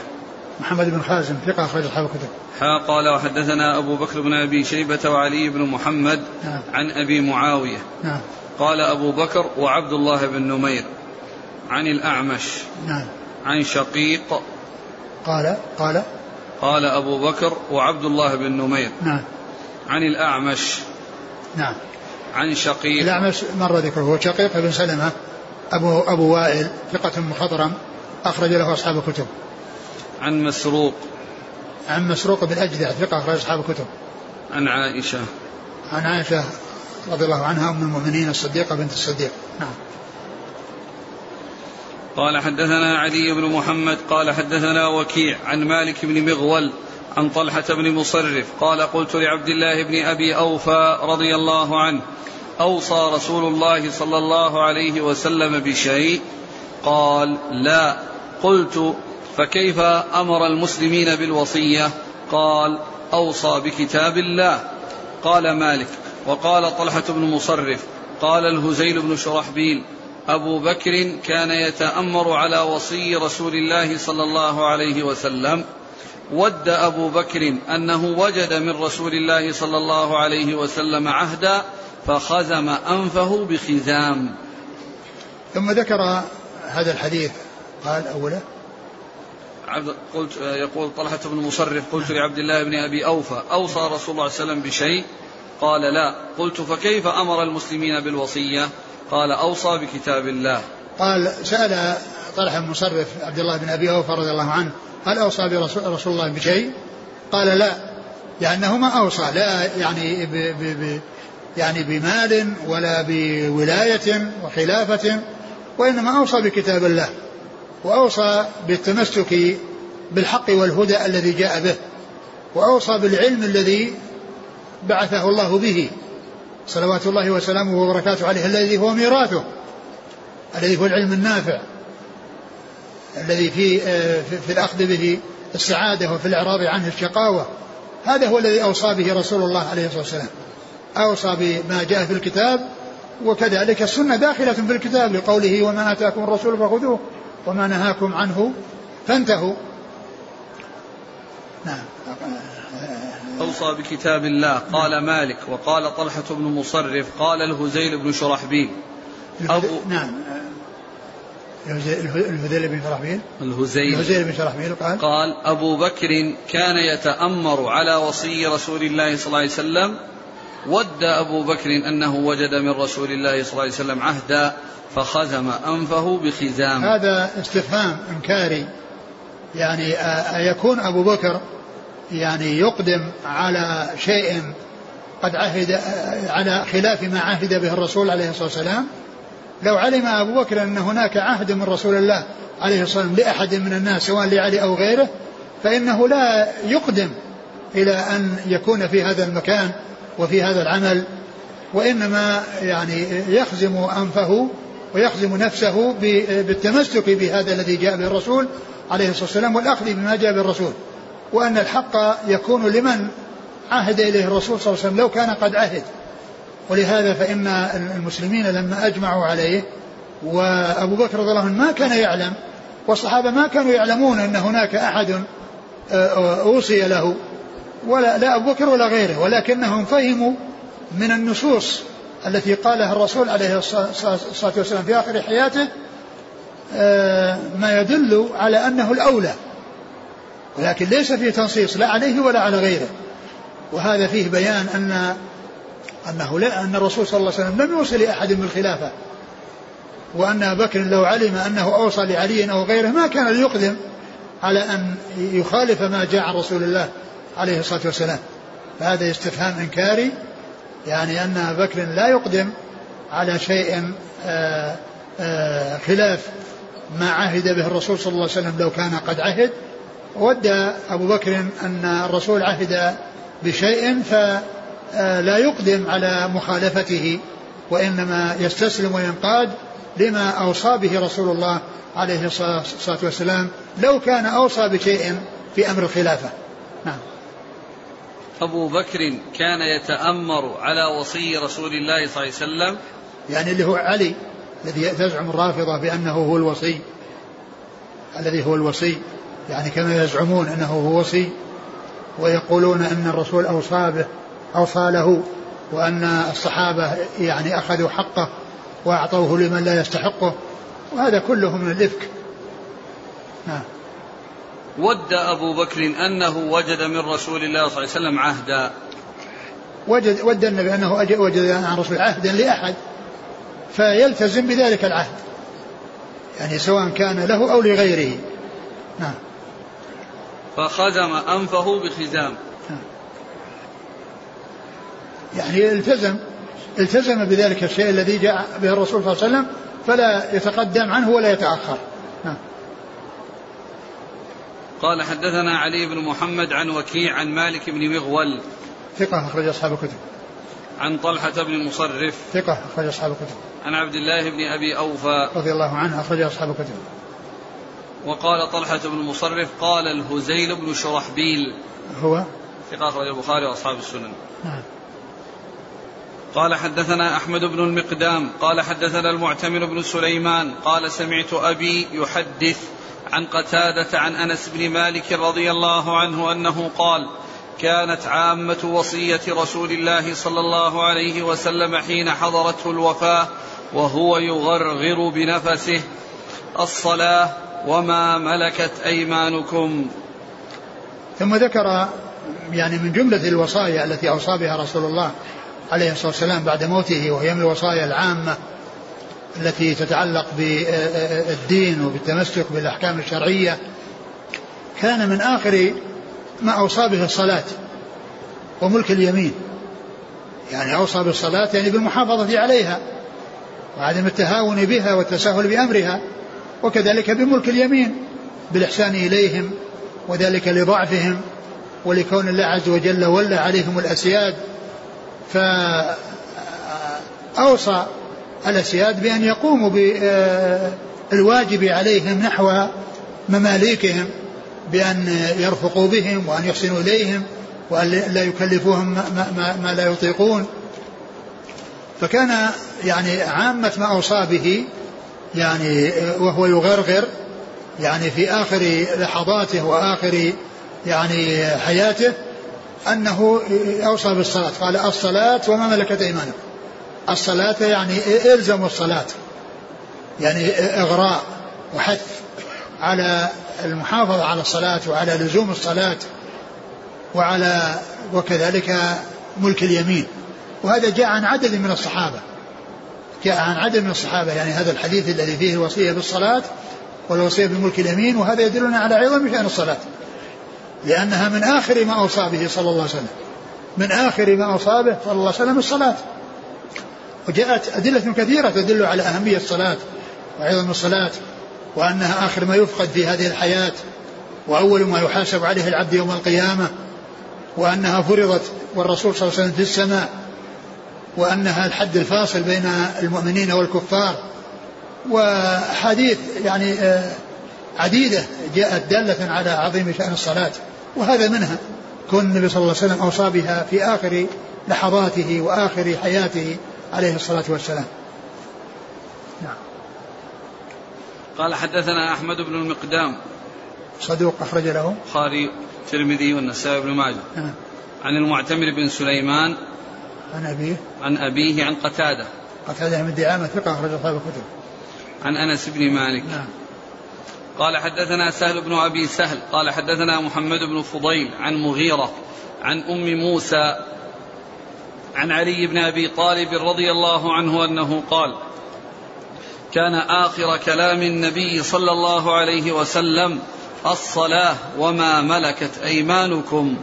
محمد بن خازم ثقة أخرج أصحاب الكتب. حا قال وحدثنا أبو بكر بن أبي شيبة وعلي بن محمد نعم. عن أبي معاوية. نعم. قال أبو بكر وعبد الله بن نمير عن الأعمش. نعم. عن شقيق قال قال. قال أبو بكر وعبد الله بن نمير. نعم. عن الأعمش. نعم. عن شقيق. الأعمش مر ذكره. هو شقيق بن سلمة أبو أبو وائل ثقة مخضرم أخرج له أصحاب الكتب. عن مسروق. عن مسروق بن أجدع ثقة أخرج أصحاب الكتب. عن عائشة. عن عائشة رضي الله عنها أم المؤمنين الصديقة بنت الصديق. نعم. قال حدثنا علي بن محمد قال حدثنا وكيع عن مالك بن مغول عن طلحة بن مصرف قال قلت لعبد الله بن أبي أوفى رضي الله عنه أوصى رسول الله صلى الله عليه وسلم بشيء؟ قال لا. قلت فكيف أمر المسلمين بالوصية؟ قال أوصى بكتاب الله. قال مالك وقال طلحة بن مصرف قال الهزيل بن شرحبيل أبو بكر كان يتأمر على وصي رسول الله صلى الله عليه وسلم. ود أبو بكر أنه وجد من رسول الله صلى الله عليه وسلم عهدا فخزم أنفه بخزام. ثم ذكر هذا الحديث. قال أوله عبد قلت يقول طلحة بن مصرف قلت لعبد الله بن أبي أوفى أوصى رسول الله صلى الله عليه وسلم بشيء قال لا. قلت فكيف أمر المسلمين بالوصية؟ قال أوصى بكتاب الله. قال سأل طلحة بن مصرف عبد الله بن أبي أوفى رضي الله عنه هل أوصى برسول رسول الله بشيء؟ قال لا لأنه ما أوصى لا يعني ب ب ب يعني بمال ولا بولاية وخلافة وإنما أوصى بكتاب الله وأوصى بالتمسك بالحق والهدى الذي جاء به وأوصى بالعلم الذي بعثه الله به. صلوات الله وسلامه وبركاته عليه الذي هو ميراثه الذي هو العلم النافع الذي في في الأخذ به السعادة وفي الإعراض عنه الشقاوة. هذا هو الذي أوصى به رسول الله عليه الصلاة والسلام. أوصى بما جاء في الكتاب وكذلك السنة داخلة في الكتاب لقوله وما آتاكم الرسول فخذوه وما نهاكم عنه فانتهوا. نعم. أوصى بكتاب الله. قال مالك وقال طلحة بن مصرف قال الهزيل بن شرحبيل. أبو نعم. الهذيل بن شرحبيل. الهزيل. الهزيل بن شرحبيل قال. قال أبو بكر كان يتأمر على وصي رسول الله صلى الله عليه وسلم. ود أبو بكر أنه وجد من رسول الله صلى الله عليه وسلم عهدا فخزم أنفه بخزام. هذا استفهام إنكاري. يعني أيكون أبو بكر يعني يقدم على شيء قد عهد على خلاف ما عهد به الرسول عليه الصلاة والسلام. لو علم أبو بكر أن هناك عهد من رسول الله عليه الصلاة والسلام لأحد من الناس سواء لعلي أو غيره فإنه لا يقدم إلى أن يكون في هذا المكان وفي هذا العمل وإنما يعني يخزم أنفه ويخزم نفسه بالتمسك بهذا الذي جاء به الرسول عليه الصلاة والسلام والأخذ بما جاء به الرسول. وأن الحق يكون لمن عهد إليه الرسول صلى الله عليه وسلم لو كان قد عهد. ولهذا فإن المسلمين لما أجمعوا عليه وأبو بكر رضي الله عنه ما كان يعلم والصحابة ما كانوا يعلمون أن هناك أحد آه، أوصي له. ولا لا أبو بكر ولا غيره ولكنهم فهموا من النصوص التي قالها الرسول عليه الصلاة والسلام في آخر حياته آه، ما يدل على أنه الأولى. ولكن ليس فيه تنصيص لا عليه ولا على غيره. وهذا فيه بيان أن أنه لا أن الرسول صلى الله عليه وسلم لم يوصي لأحد بالخلافة وأن أبا بكر لو علم أنه أوصى لعلي أو غيره ما كان ليقدم على أن يخالف ما جاء عن رسول الله عليه الصلاة والسلام. فهذا استفهام إنكاري يعني أن أبا بكر لا يقدم على شيء آآ آه، آآ آه، خلاف ما عهد به الرسول صلى الله عليه وسلم لو كان قد عهد. ود أبو بكر أن الرسول عهد بشيء فلا يقدم على مخالفته وإنما يستسلم وينقاد لما أوصى به رسول الله عليه الصلاة والسلام لو كان أوصى بشيء في أمر الخلافة. نعم. أبو بكر كان يتأمر على وصي رسول الله صلى الله عليه وسلم. يعني اللي هو علي الذي تزعم الرافضة بأنه هو الوصي الذي هو الوصي. يعني كما يزعمون أنه هو وصي ويقولون أن الرسول أوصى به أوصى له وأن الصحابة يعني أخذوا حقه وأعطوه لمن لا يستحقه وهذا كله من الإفك. نعم. ود أبو بكر أنه وجد من رسول الله صلى الله عليه وسلم عهدا. وجد ود النبي أنه وجد عن رسول عهدا لأحد فيلتزم بذلك العهد يعني سواء كان له أو لغيره. نعم. فخزم أنفه بخزام. يعني التزم التزم بذلك الشيء الذي جاء به الرسول صلى الله عليه وسلم فلا يتقدم عنه ولا يتأخر. نعم. قال حدثنا علي بن محمد عن وكيع عن مالك بن مغول. ثقة أخرج أصحاب الكتب. عن طلحة بن مصرف. ثقة أخرج أصحاب الكتب. عن عبد الله بن أبي أوفى. رضي الله عنه أخرج أصحاب الكتب. وقال طلحة بن مصرف قال الهزيل بن شرحبيل. هو؟ ثقة أخرج البخاري وأصحاب السنن. نعم. قال حدثنا أحمد بن المقدام قال حدثنا المعتمر بن سليمان قال سمعت أبي يحدث عن قتادة عن أنس بن مالك رضي الله عنه أنه قال كانت عامة وصية رسول الله صلى الله عليه وسلم حين حضرته الوفاة وهو يغرغر بنفسه الصلاة وما ملكت أيمانكم. ثم ذكر يعني من جملة الوصايا التي أوصى بها رسول الله عليه الصلاة والسلام بعد موته وهي من الوصايا العامة التي تتعلق بالدين وبالتمسك بالأحكام الشرعية. كان من آخر ما أوصى به الصلاة وملك اليمين. يعني أوصى بالصلاة يعني بالمحافظة عليها وعدم التهاون بها والتساهل بأمرها. وكذلك بملك اليمين بالإحسان إليهم وذلك لضعفهم ولكون الله عز وجل ولى عليهم الأسياد. فأوصى الأسياد بأن يقوموا بالواجب عليهم نحو مماليكهم بأن يرفقوا بهم وأن يحسنوا إليهم وأن لا يكلفوهم ما, ما, ما لا يطيقون. فكان يعني عامة ما أوصى به يعني وهو يغرغر يعني في آخر لحظاته وآخر يعني حياته أنه أوصى بالصلاة. قال الصلاة وما ملكت أيمانكم. الصلاة يعني إلزموا الصلاة. يعني إغراء وحث على المحافظة على الصلاة وعلى لزوم الصلاة وعلى وكذلك ملك اليمين. وهذا جاء عن عدد من الصحابة. جاء عن عدد من الصحابة يعني هذا الحديث الذي فيه الوصية بالصلاة والوصية بملك اليمين وهذا يدلنا على عظم شأن الصلاة. لأنها من آخر ما أوصى به صلى الله عليه وسلم. من آخر ما أوصى به صلى الله عليه وسلم الصلاة. وجاءت أدلة كثيرة تدل على أهمية الصلاة وعظم الصلاة وأنها آخر ما يفقد في هذه الحياة وأول ما يحاسب عليه العبد يوم القيامة وأنها فرضت والرسول صلى الله عليه وسلم في السماء. وأنها الحد الفاصل بين المؤمنين والكفار وحديث يعني آه، عديدة جاءت دالة على عظيم شأن الصلاة وهذا منها. كون النبي صلى الله عليه وسلم أوصى بها في آخر لحظاته وآخر حياته عليه الصلاة والسلام. نعم. قال حدثنا أحمد بن المقدام. صدوق أخرج له. البخاري الترمذي والنسائي بن ماجه. نعم. عن المعتمر بن سليمان عن أبيه؟ عن أبيه عن قتادة. قتادة من دعامة ثقة أخرج أصحاب الكتب. عن أنس بن مالك. نعم. قال حدثنا سهل بن أبي سهل. قال حدثنا محمد بن فضيل عن مغيرة عن أم موسى عن علي بن أبي طالب رضي الله عنه أنه قال كان آخر كلام النبي صلى الله عليه وسلم الصلاة وما ملكت أيمانكم.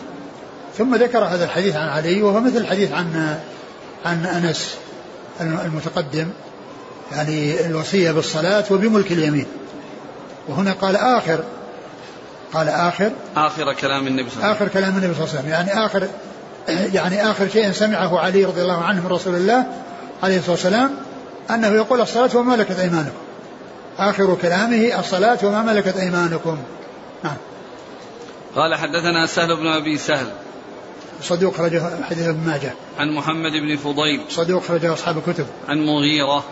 ثم ذكر هذا الحديث عن علي وهو مثل الحديث عن عن أنس المتقدم يعني الوصية بالصلاة وبملك اليمين. وهنا قال آخر قال آخر آخر كلام النبي صلى الله عليه وسلم. آخر كلام النبي صلى الله عليه وسلم. يعني آخر يعني آخر شيء سمعه علي رضي الله عنه من رسول الله عليه الصلاة والسلام أنه يقول الصلاة وما ملكت أيمانكم. آخر كلامه الصلاة وما ملكت أيمانكم. نعم. قال حدثنا سهل بن أبي سهل. صدوق خرج حديث ابن ماجه. عن محمد بن فضيل. صدوق خرج أصحاب الكتب. عن مغيرة.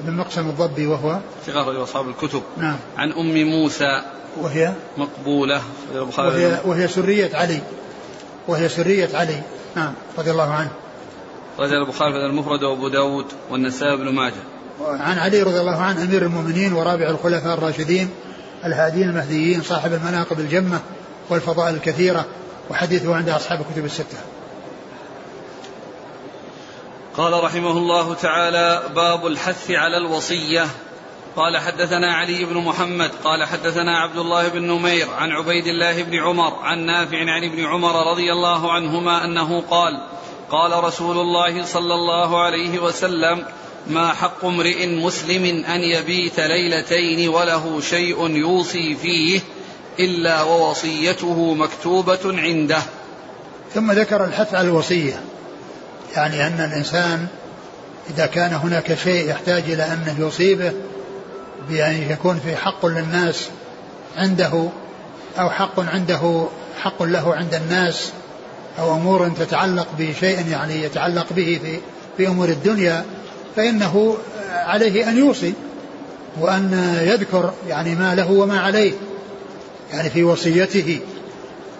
بن مقسم الضبي وهو؟ ثقة خرج أصحاب الكتب. نعم. عن أم موسى. وهي؟ مقبولة. وهي, وهي سرية علي. وهي سرية علي. نعم. رضي الله عنه. رجل البخاري في المفرد وأبو داود والنسائي بن ماجه. عن علي رضي الله عنه أمير المؤمنين ورابع الخلفاء الراشدين الهادين المهديين صاحب المناقب الجمة والفضائل الكثيرة. وحديثه عند أصحاب الكتب الستة. قال رحمه الله تعالى باب الحث على الوصية قال حدثنا علي بن محمد قال حدثنا عبد الله بن نمير عن عبيد الله بن عمر عن نافع عن ابن عمر رضي الله عنهما أنه قال قال رسول الله صلى الله عليه وسلم ما حق امرئ مسلم أن يبيت ليلتين وله شيء يوصي فيه إلا ووصيته مكتوبة عنده. ثم ذكر الحث على الوصية يعني أن الإنسان إذا كان هناك شيء يحتاج إلى انه يصيبه بأن يكون في حق للناس عنده أو حق عنده حق له عند الناس أو أمور تتعلق بشيء يعني يتعلق به في في أمور الدنيا فإنه عليه أن يوصي وأن يذكر يعني ما له وما عليه. يعني في وصيته.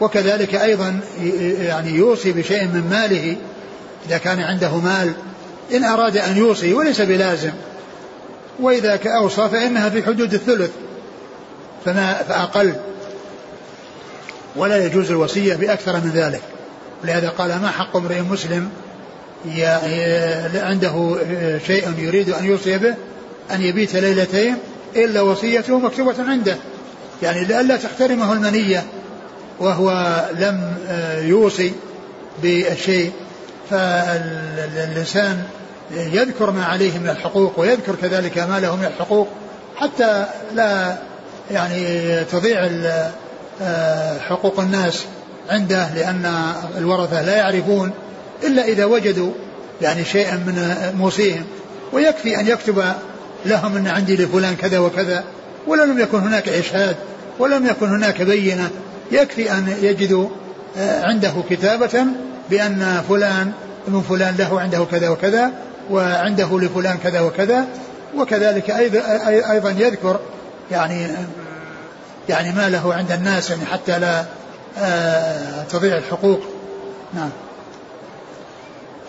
وكذلك أيضا يعني يوصي بشيء من ماله إذا كان عنده مال إن أراد أن يوصي وليس بلازم. وإذا أوصى فإنها في حدود الثلث فما فأقل. ولا يجوز الوصية بأكثر من ذلك. ولهذا قال ما حق امرئ مسلم عنده شيء يريد أن يوصي به أن يبيت ليلتين إلا وصيته مكتوبة عنده. يعني لئلا تحترمه المنية وهو لم يوصي بالشيء. فالإنسان يذكر ما عليه من الحقوق ويذكر كذلك ما له من الحقوق حتى لا يعني تضيع آه، حقوق الناس عنده لأن الورثة لا يعرفون إلا إذا وجدوا يعني شيئا من موصيهم. ويكفي أن يكتب لهم أن عندي لفلان كذا وكذا. ولم يكن هناك إشهاد ولم يكن هناك بينة. يكفي أن يجدوا آه، عنده كتابة بأن فلان ابن فلان له عنده كذا وكذا وعنده لفلان كذا وكذا وكذلك أيضا يذكر يعني يعني ما له عند الناس يعني حتى لا آه، تضيع الحقوق. نعم.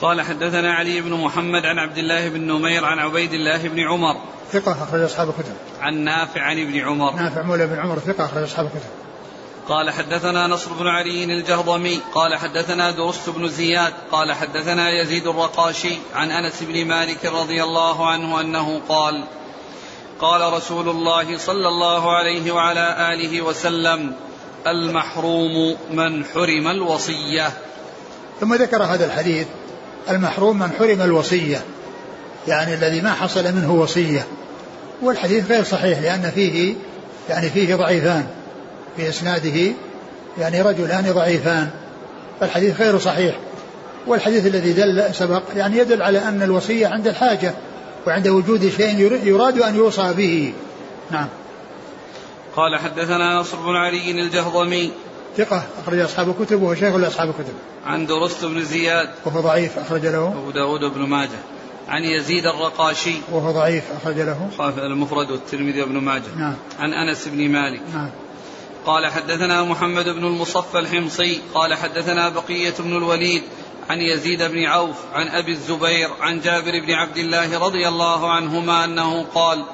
قال حدثنا علي بن محمد عن عبد الله بن نمير عن عبيد الله بن عمر ثقة أخرج أصحاب الكتب. عن نافع عن ابن عمر. نافع مولى بن عمر ثقة أخرج أصحاب الكتب. قال حدثنا نصر بن علي الجهضمي. قال حدثنا درست بن زياد. قال حدثنا يزيد الرقاشي عن أنس بن مالك رضي الله عنه أنه قال قال رسول الله صلى الله عليه وعلى آله وسلم المحروم من حرم الوصية. ثم ذكر هذا الحديث المحروم من حرم الوصية يعني الذي ما حصل منه وصية. والحديث غير صحيح لأن فيه يعني فيه ضعيفان. في إسناده يعني رجلان ضعيفان. فالحديث غير صحيح. والحديث الذي دل سبق يعني يدل على أن الوصية عند الحاجة وعند وجود شيء يراد أن يوصى به. نعم. قال حدثنا نصر بن علي الجهضمي ثقة أخرج أصحاب الكتب وهو شيخ لأصحاب الكتب. عن درست بن زياد وهو ضعيف أخرج له. أبو داود بن ماجه. عن يزيد الرقاشي وهو ضعيف أخرج له. المفرد والترمذي وابن ماجه. نعم. عن أنس بن مالك. نعم. قال حدثنا محمد بن المصفى الحمصي قال حدثنا بقية بن الوليد عن يزيد بن عوف عن أبي الزبير عن جابر بن عبد الله رضي الله عنهما أنه قال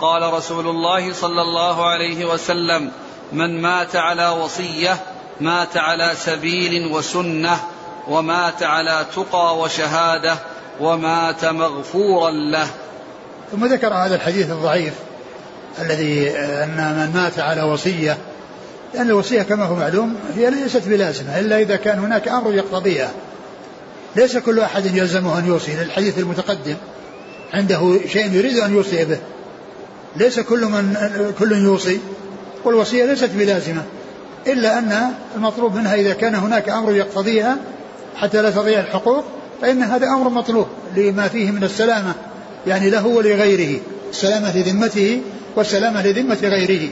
قال رسول الله صلى الله عليه وسلم من مات على وصية مات على سبيل وسنة ومات على تقى وشهادة ومات مغفورا له. ثم ذكر هذا الحديث الضعيف الذي أن من مات على وصية لأن الوصية كما هو معلوم هي ليست بلازمه إلا إذا كان هناك أمر يقتضيها. ليس كل أحد يلزمه أن يوصي للحديث المتقدم عنده شيء يريد أن يوصي به. ليس كل من كل يوصي والوصية ليست بلازمة إلا أن المطلوب منها إذا كان هناك أمر يقتضيها حتى لا تضيع الحقوق فإن هذا أمر مطلوب لما فيه من السلامة يعني له ولغيره السلامة لذمته والسلامة لذمة غيره.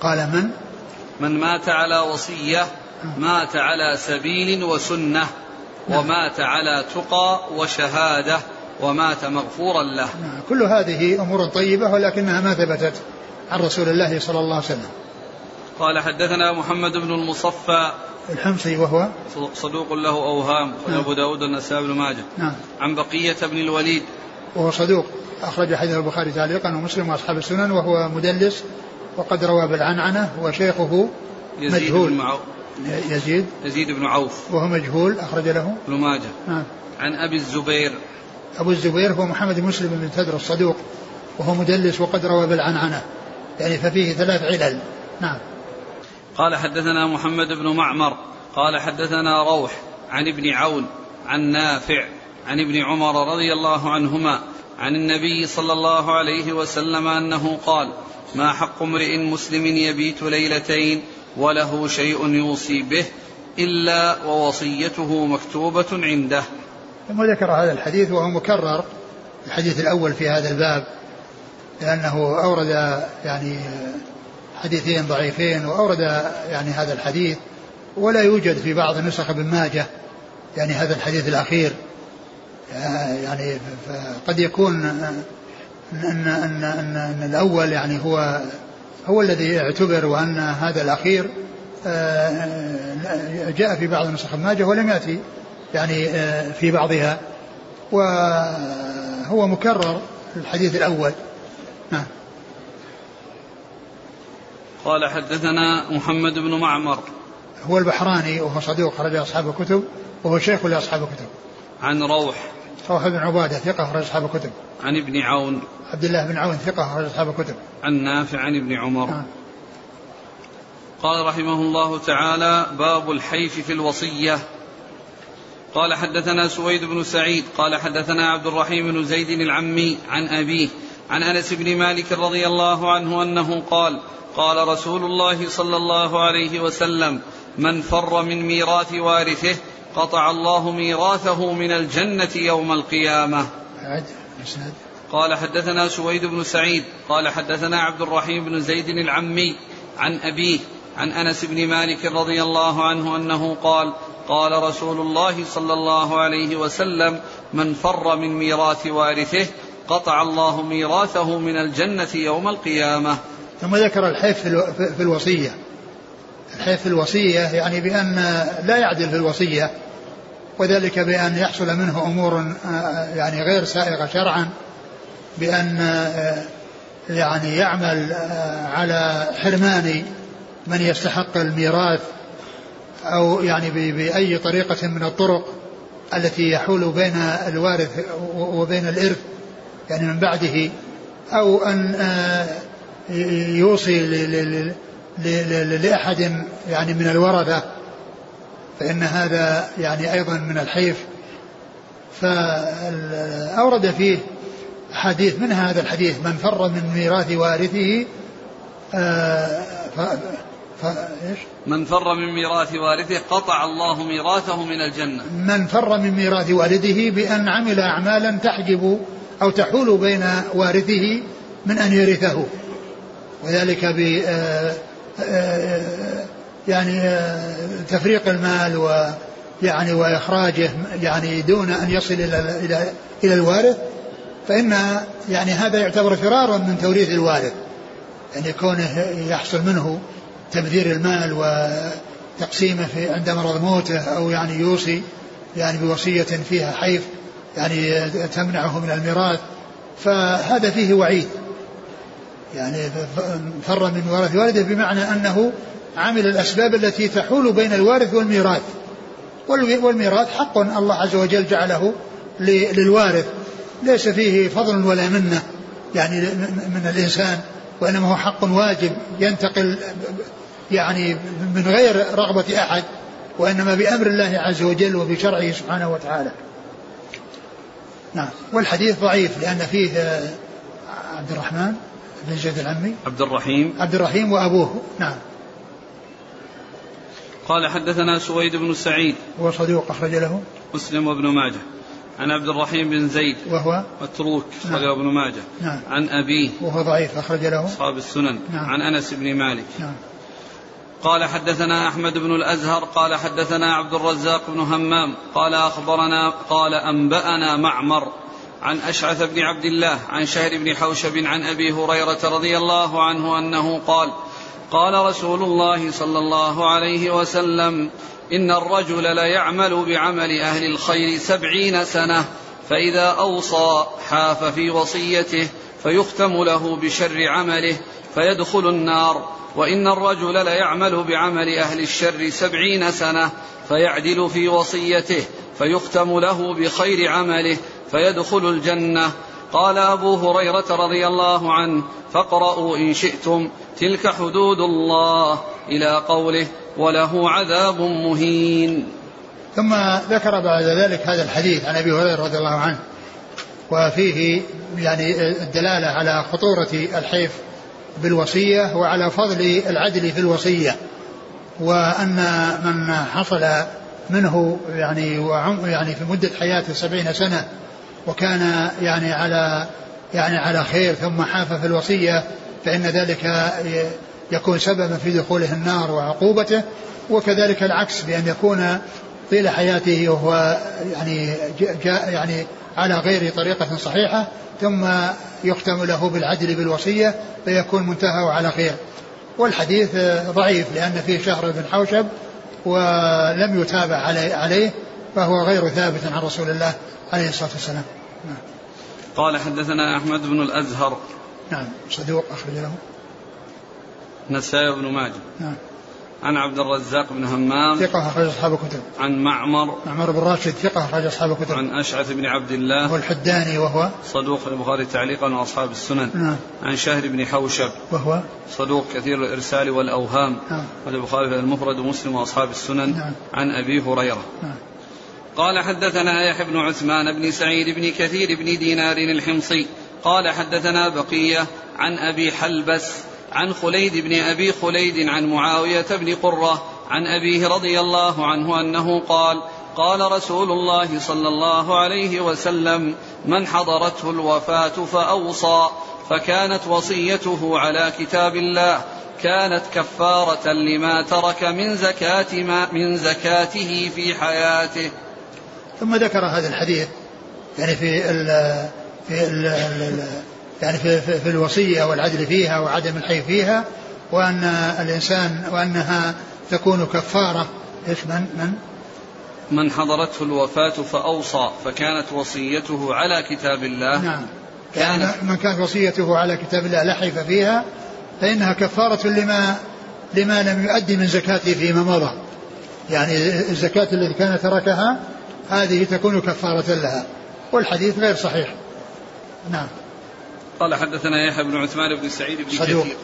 قال من؟ من مات على وصية مات على سبيل وسنة ومات على تقى وشهادة ومات مغفورا له. نعم. كل هذه أمور طيبة ولكنها ما ثبتت. عن رسول الله صلى الله عليه وسلم. قال حدثنا محمد بن المصفى الحمصي وهو صدوق له أوهام نعم. أبو داود النسائي بن ماجه. نعم. عن بقية بن الوليد. وهو صدوق أخرج حديث البخاري تعليقا ومسلم وأصحاب السنن وهو مدلس وقد روى بالعنعنة وشيخه يزيد مجهول. بن يزيد. يزيد بن عوف. وهو مجهول أخرج له. ابن ماجه. نعم. عن أبي الزبير. أبو الزبير هو محمد مسلم بن تدر الصدوق وهو مدلس وقد روى بالعنعنة. يعني ففيه ثلاث علل. نعم. قال حدثنا محمد بن معمر قال حدثنا روح عن ابن عون عن نافع عن ابن عمر رضي الله عنهما عن النبي صلى الله عليه وسلم أنه قال ما حق امرئ مسلم يبيت ليلتين وله شيء يوصي به إلا ووصيته مكتوبة عنده. ثم ذكر هذا الحديث وهو مكرر الحديث الأول في هذا الباب لأنه أورد يعني حديثين ضعيفين وأورد يعني هذا الحديث ولا يوجد في بعض نسخ ابن ماجه يعني هذا الحديث الأخير. يعني قد يكون ان ان ان, أن الأول يعني هو هو الذي يعتبر وأن هذا الأخير جاء في بعض نسخ ابن ماجه ولم يأتي يعني في بعضها. وهو مكرر الحديث الأول. نعم. قال حدثنا محمد بن معمر. هو البحراني وهو صديق خرج أصحاب الكتب وهو شيخ لأصحاب الكتب. عن روح. روح بن عبادة ثقة خرج أصحاب الكتب. عن ابن عون. عبد الله بن عون ثقة خرج أصحاب الكتب. عن نافع عن ابن عمر. نعم. قال رحمه الله تعالى باب الحيف في الوصية. قال حدثنا سويد بن سعيد قال حدثنا عبد الرحيم بن زيد العمي عن أبيه عن أنس بن مالك رضي الله عنه أنه قال قال رسول الله صلى الله عليه وسلم من فر من ميراث وارثه قطع الله ميراثه من الجنة يوم القيامة. قال حدثنا سويد بن سعيد قال حدثنا عبد الرحيم بن زيد العمي عن أبيه عن أنس بن مالك رضي الله عنه أنه قال قال رسول الله صلى الله عليه وسلم من فر من ميراث وارثه قطع الله ميراثه من الجنة يوم القيامة. ثم ذكر الحيف في الوصية. الحيف في الوصية يعني بأن لا يعدل في الوصية وذلك بأن يحصل منه أمور آه، يعني غير سائغة شرعا بأن آه، يعني يعمل آه، على حرمان من يستحق الميراث أو يعني بأي طريقة من الطرق التي يحول بين الوارث وبين الإرث. يعني من بعده أو أن آه، يوصي لأحد يعني من الورثة فإن هذا يعني أيضا من الحيف. فأورد فيه حديث من هذا الحديث؟ من فر من ميراث وارثه آه، ف... ف... إيش؟ من فر من ميراث وارثه قطع الله ميراثه من الجنة. من فر من ميراث والده بأن عمل أعمالا تحجب أو تحول بين وارثه من أن يرثه. وذلك ب آه، آه، يعني تفريق المال و يعني وإخراجه يعني دون أن يصل إلى إلى إلى الوارث. فإن يعني هذا يعتبر فرارا من توريث الوارث. يعني كونه يحصل منه تبذير المال وتقسيمه في عند مرض موته أو يعني يوصي يعني بوصية فيها حيف يعني تمنعه من الميراث فهذا فيه وعيد. يعني فر من ورث والده بمعنى أنه عمل الأسباب التي تحول بين الوارث والميراث. والميراث حق الله عز وجل جعله للوارث. ليس فيه فضل ولا منة. يعني من الإنسان وإنما هو حق واجب ينتقل يعني من غير رغبة أحد وإنما بأمر الله عز وجل وبشرعه سبحانه وتعالى. نعم. والحديث ضعيف لأن فيه عبد الرحمن بن زيد العمي. عبد الرحيم. عبد الرحيم وأبوه. نعم. قال حدثنا سويد بن سعيد. هو صدوق أخرج له. مسلم وابن ماجه. عن عبد الرحيم بن زيد. وهو؟ متروك نعم. ابن ماجه. نعم. عن أبيه. وهو ضعيف أخرج له. أصحاب السنن. نعم. عن أنس بن مالك. نعم. قال حدثنا أحمد بن الأزهر قال حدثنا عبد الرزاق بن همام قال أخبرنا قال أنبأنا معمر عن أشعث بن عبد الله عن شهر بن حوشب عن أبي هريرة رضي الله عنه أنه قال قال رسول الله صلى الله عليه وسلم إن الرجل ليعمل بعمل أهل الخير سبعين سنة فإذا أوصى حاف في وصيته فيختم له بشر عمله فيدخل النار. وإن الرجل ليعمل بعمل أهل الشر سبعين سنة فيعدل في وصيته فيختم له بخير عمله فيدخل الجنة. قال أبو هريرة رضي الله عنه فاقرأوا إن شئتم تلك حدود الله إلى قوله وله عذاب مهين. ثم ذكر بعد ذلك هذا الحديث عن أبي هريرة رضي الله عنه وفيه يعني الدلالة على خطورة الحيف بالوصية وعلى فضل العدل في الوصية. وأن من حصل منه يعني يعني في مدة حياته سبعين سنة وكان يعني على يعني على خير ثم حاف في الوصية فإن ذلك يكون سببا في دخوله النار وعقوبته وكذلك العكس بأن يكون طيل حياته وهو يعني جاء يعني على غير طريقة صحيحة ثم يختم له بالعدل بالوصية فيكون منتهى على خير. والحديث ضعيف لأن فيه شهر بن حوشب ولم يتابع عليه فهو غير ثابت عن رسول الله عليه الصلاة والسلام. نعم. قال حدثنا أحمد بن الأزهر. نعم صدوق أخرج له نسائي بن ماجه. نعم. عن عبد الرزاق بن همام. ثقة أخرج أصحاب الكتب. عن معمر. معمر بن راشد ثقة أخرج أصحاب الكتب. عن أشعث بن عبد الله. هو الحداني وهو صدوق البخاري تعليقا وأصحاب السنن. نعم. عن شهر بن حوشب. وهو صدوق كثير الإرسال والأوهام. نعم. البخاري المفرد ومسلم وأصحاب السنن. نعم. عن أبي هريرة. نعم. قال حدثنا يحيى بن عثمان بن سعيد بن كثير بن دينار الحمصي. قال حدثنا بقية عن أبي حلبس عن خليد بن أبي خليد عن معاوية بن قرة عن أبيه رضي الله عنه أنه قال قال رسول الله صلى الله عليه وسلم من حضرته الوفاة فأوصى فكانت وصيته على كتاب الله كانت كفارة لما ترك من زكاة ما من زكاته في حياته. ثم ذكر هذا الحديث يعني في ال في ال يعني في, في, في الوصية والعدل فيها وعدم الحي فيها وأن الإنسان وأنها تكون كفارة. إيش من من؟ من حضرته الوفاة فأوصى فكانت وصيته على كتاب الله. نعم. كان من كانت وصيته على كتاب الله لحيف فيها فإنها كفارة لما لما لم يؤدي من زكاته فيما مضى. يعني الزكاة التي كان تركها هذه تكون كفارة لها والحديث غير صحيح. نعم. قال حدثنا يحيى بن عثمان بن سعيد بن صدوق. كثير.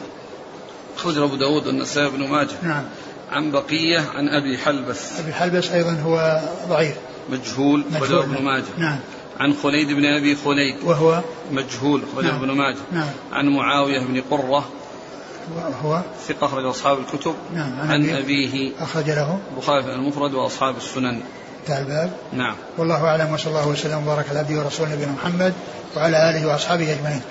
أخرج أبو داود والنسائي بن ماجه. نعم. عن بقية عن أبي حلبس. أبي حلبس أيضا هو ضعيف. مجهول مجهول. ابن ماجه. نعم. عن خليد بن أبي خليد. وهو؟ مجهول أخرجه نعم. ابن ماجه. نعم. عن معاوية بن قرة. هو ثقة أخرج أصحاب الكتب. نعم. عن, عن أبيه. أبيه. أخرج له. البخاري في المفرد وأصحاب السنن. انتهى الباب. نعم. والله أعلم وصلى الله وسلم وبارك على عبده ورسوله نبينا محمد وعلى آله وأصحابه أجمعين.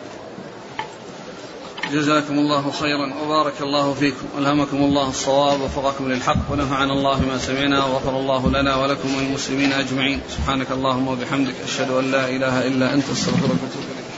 جزاكم الله خيرا وبارك الله فيكم. ألهمكم الله الصواب ووفقكم للحق ونفعنا الله ما سمعنا وغفر الله لنا ولكم وللمسلمين أجمعين. سبحانك اللهم وبحمدك أشهد أن لا إله إلا أنت أستغفرك وأتوب إليك.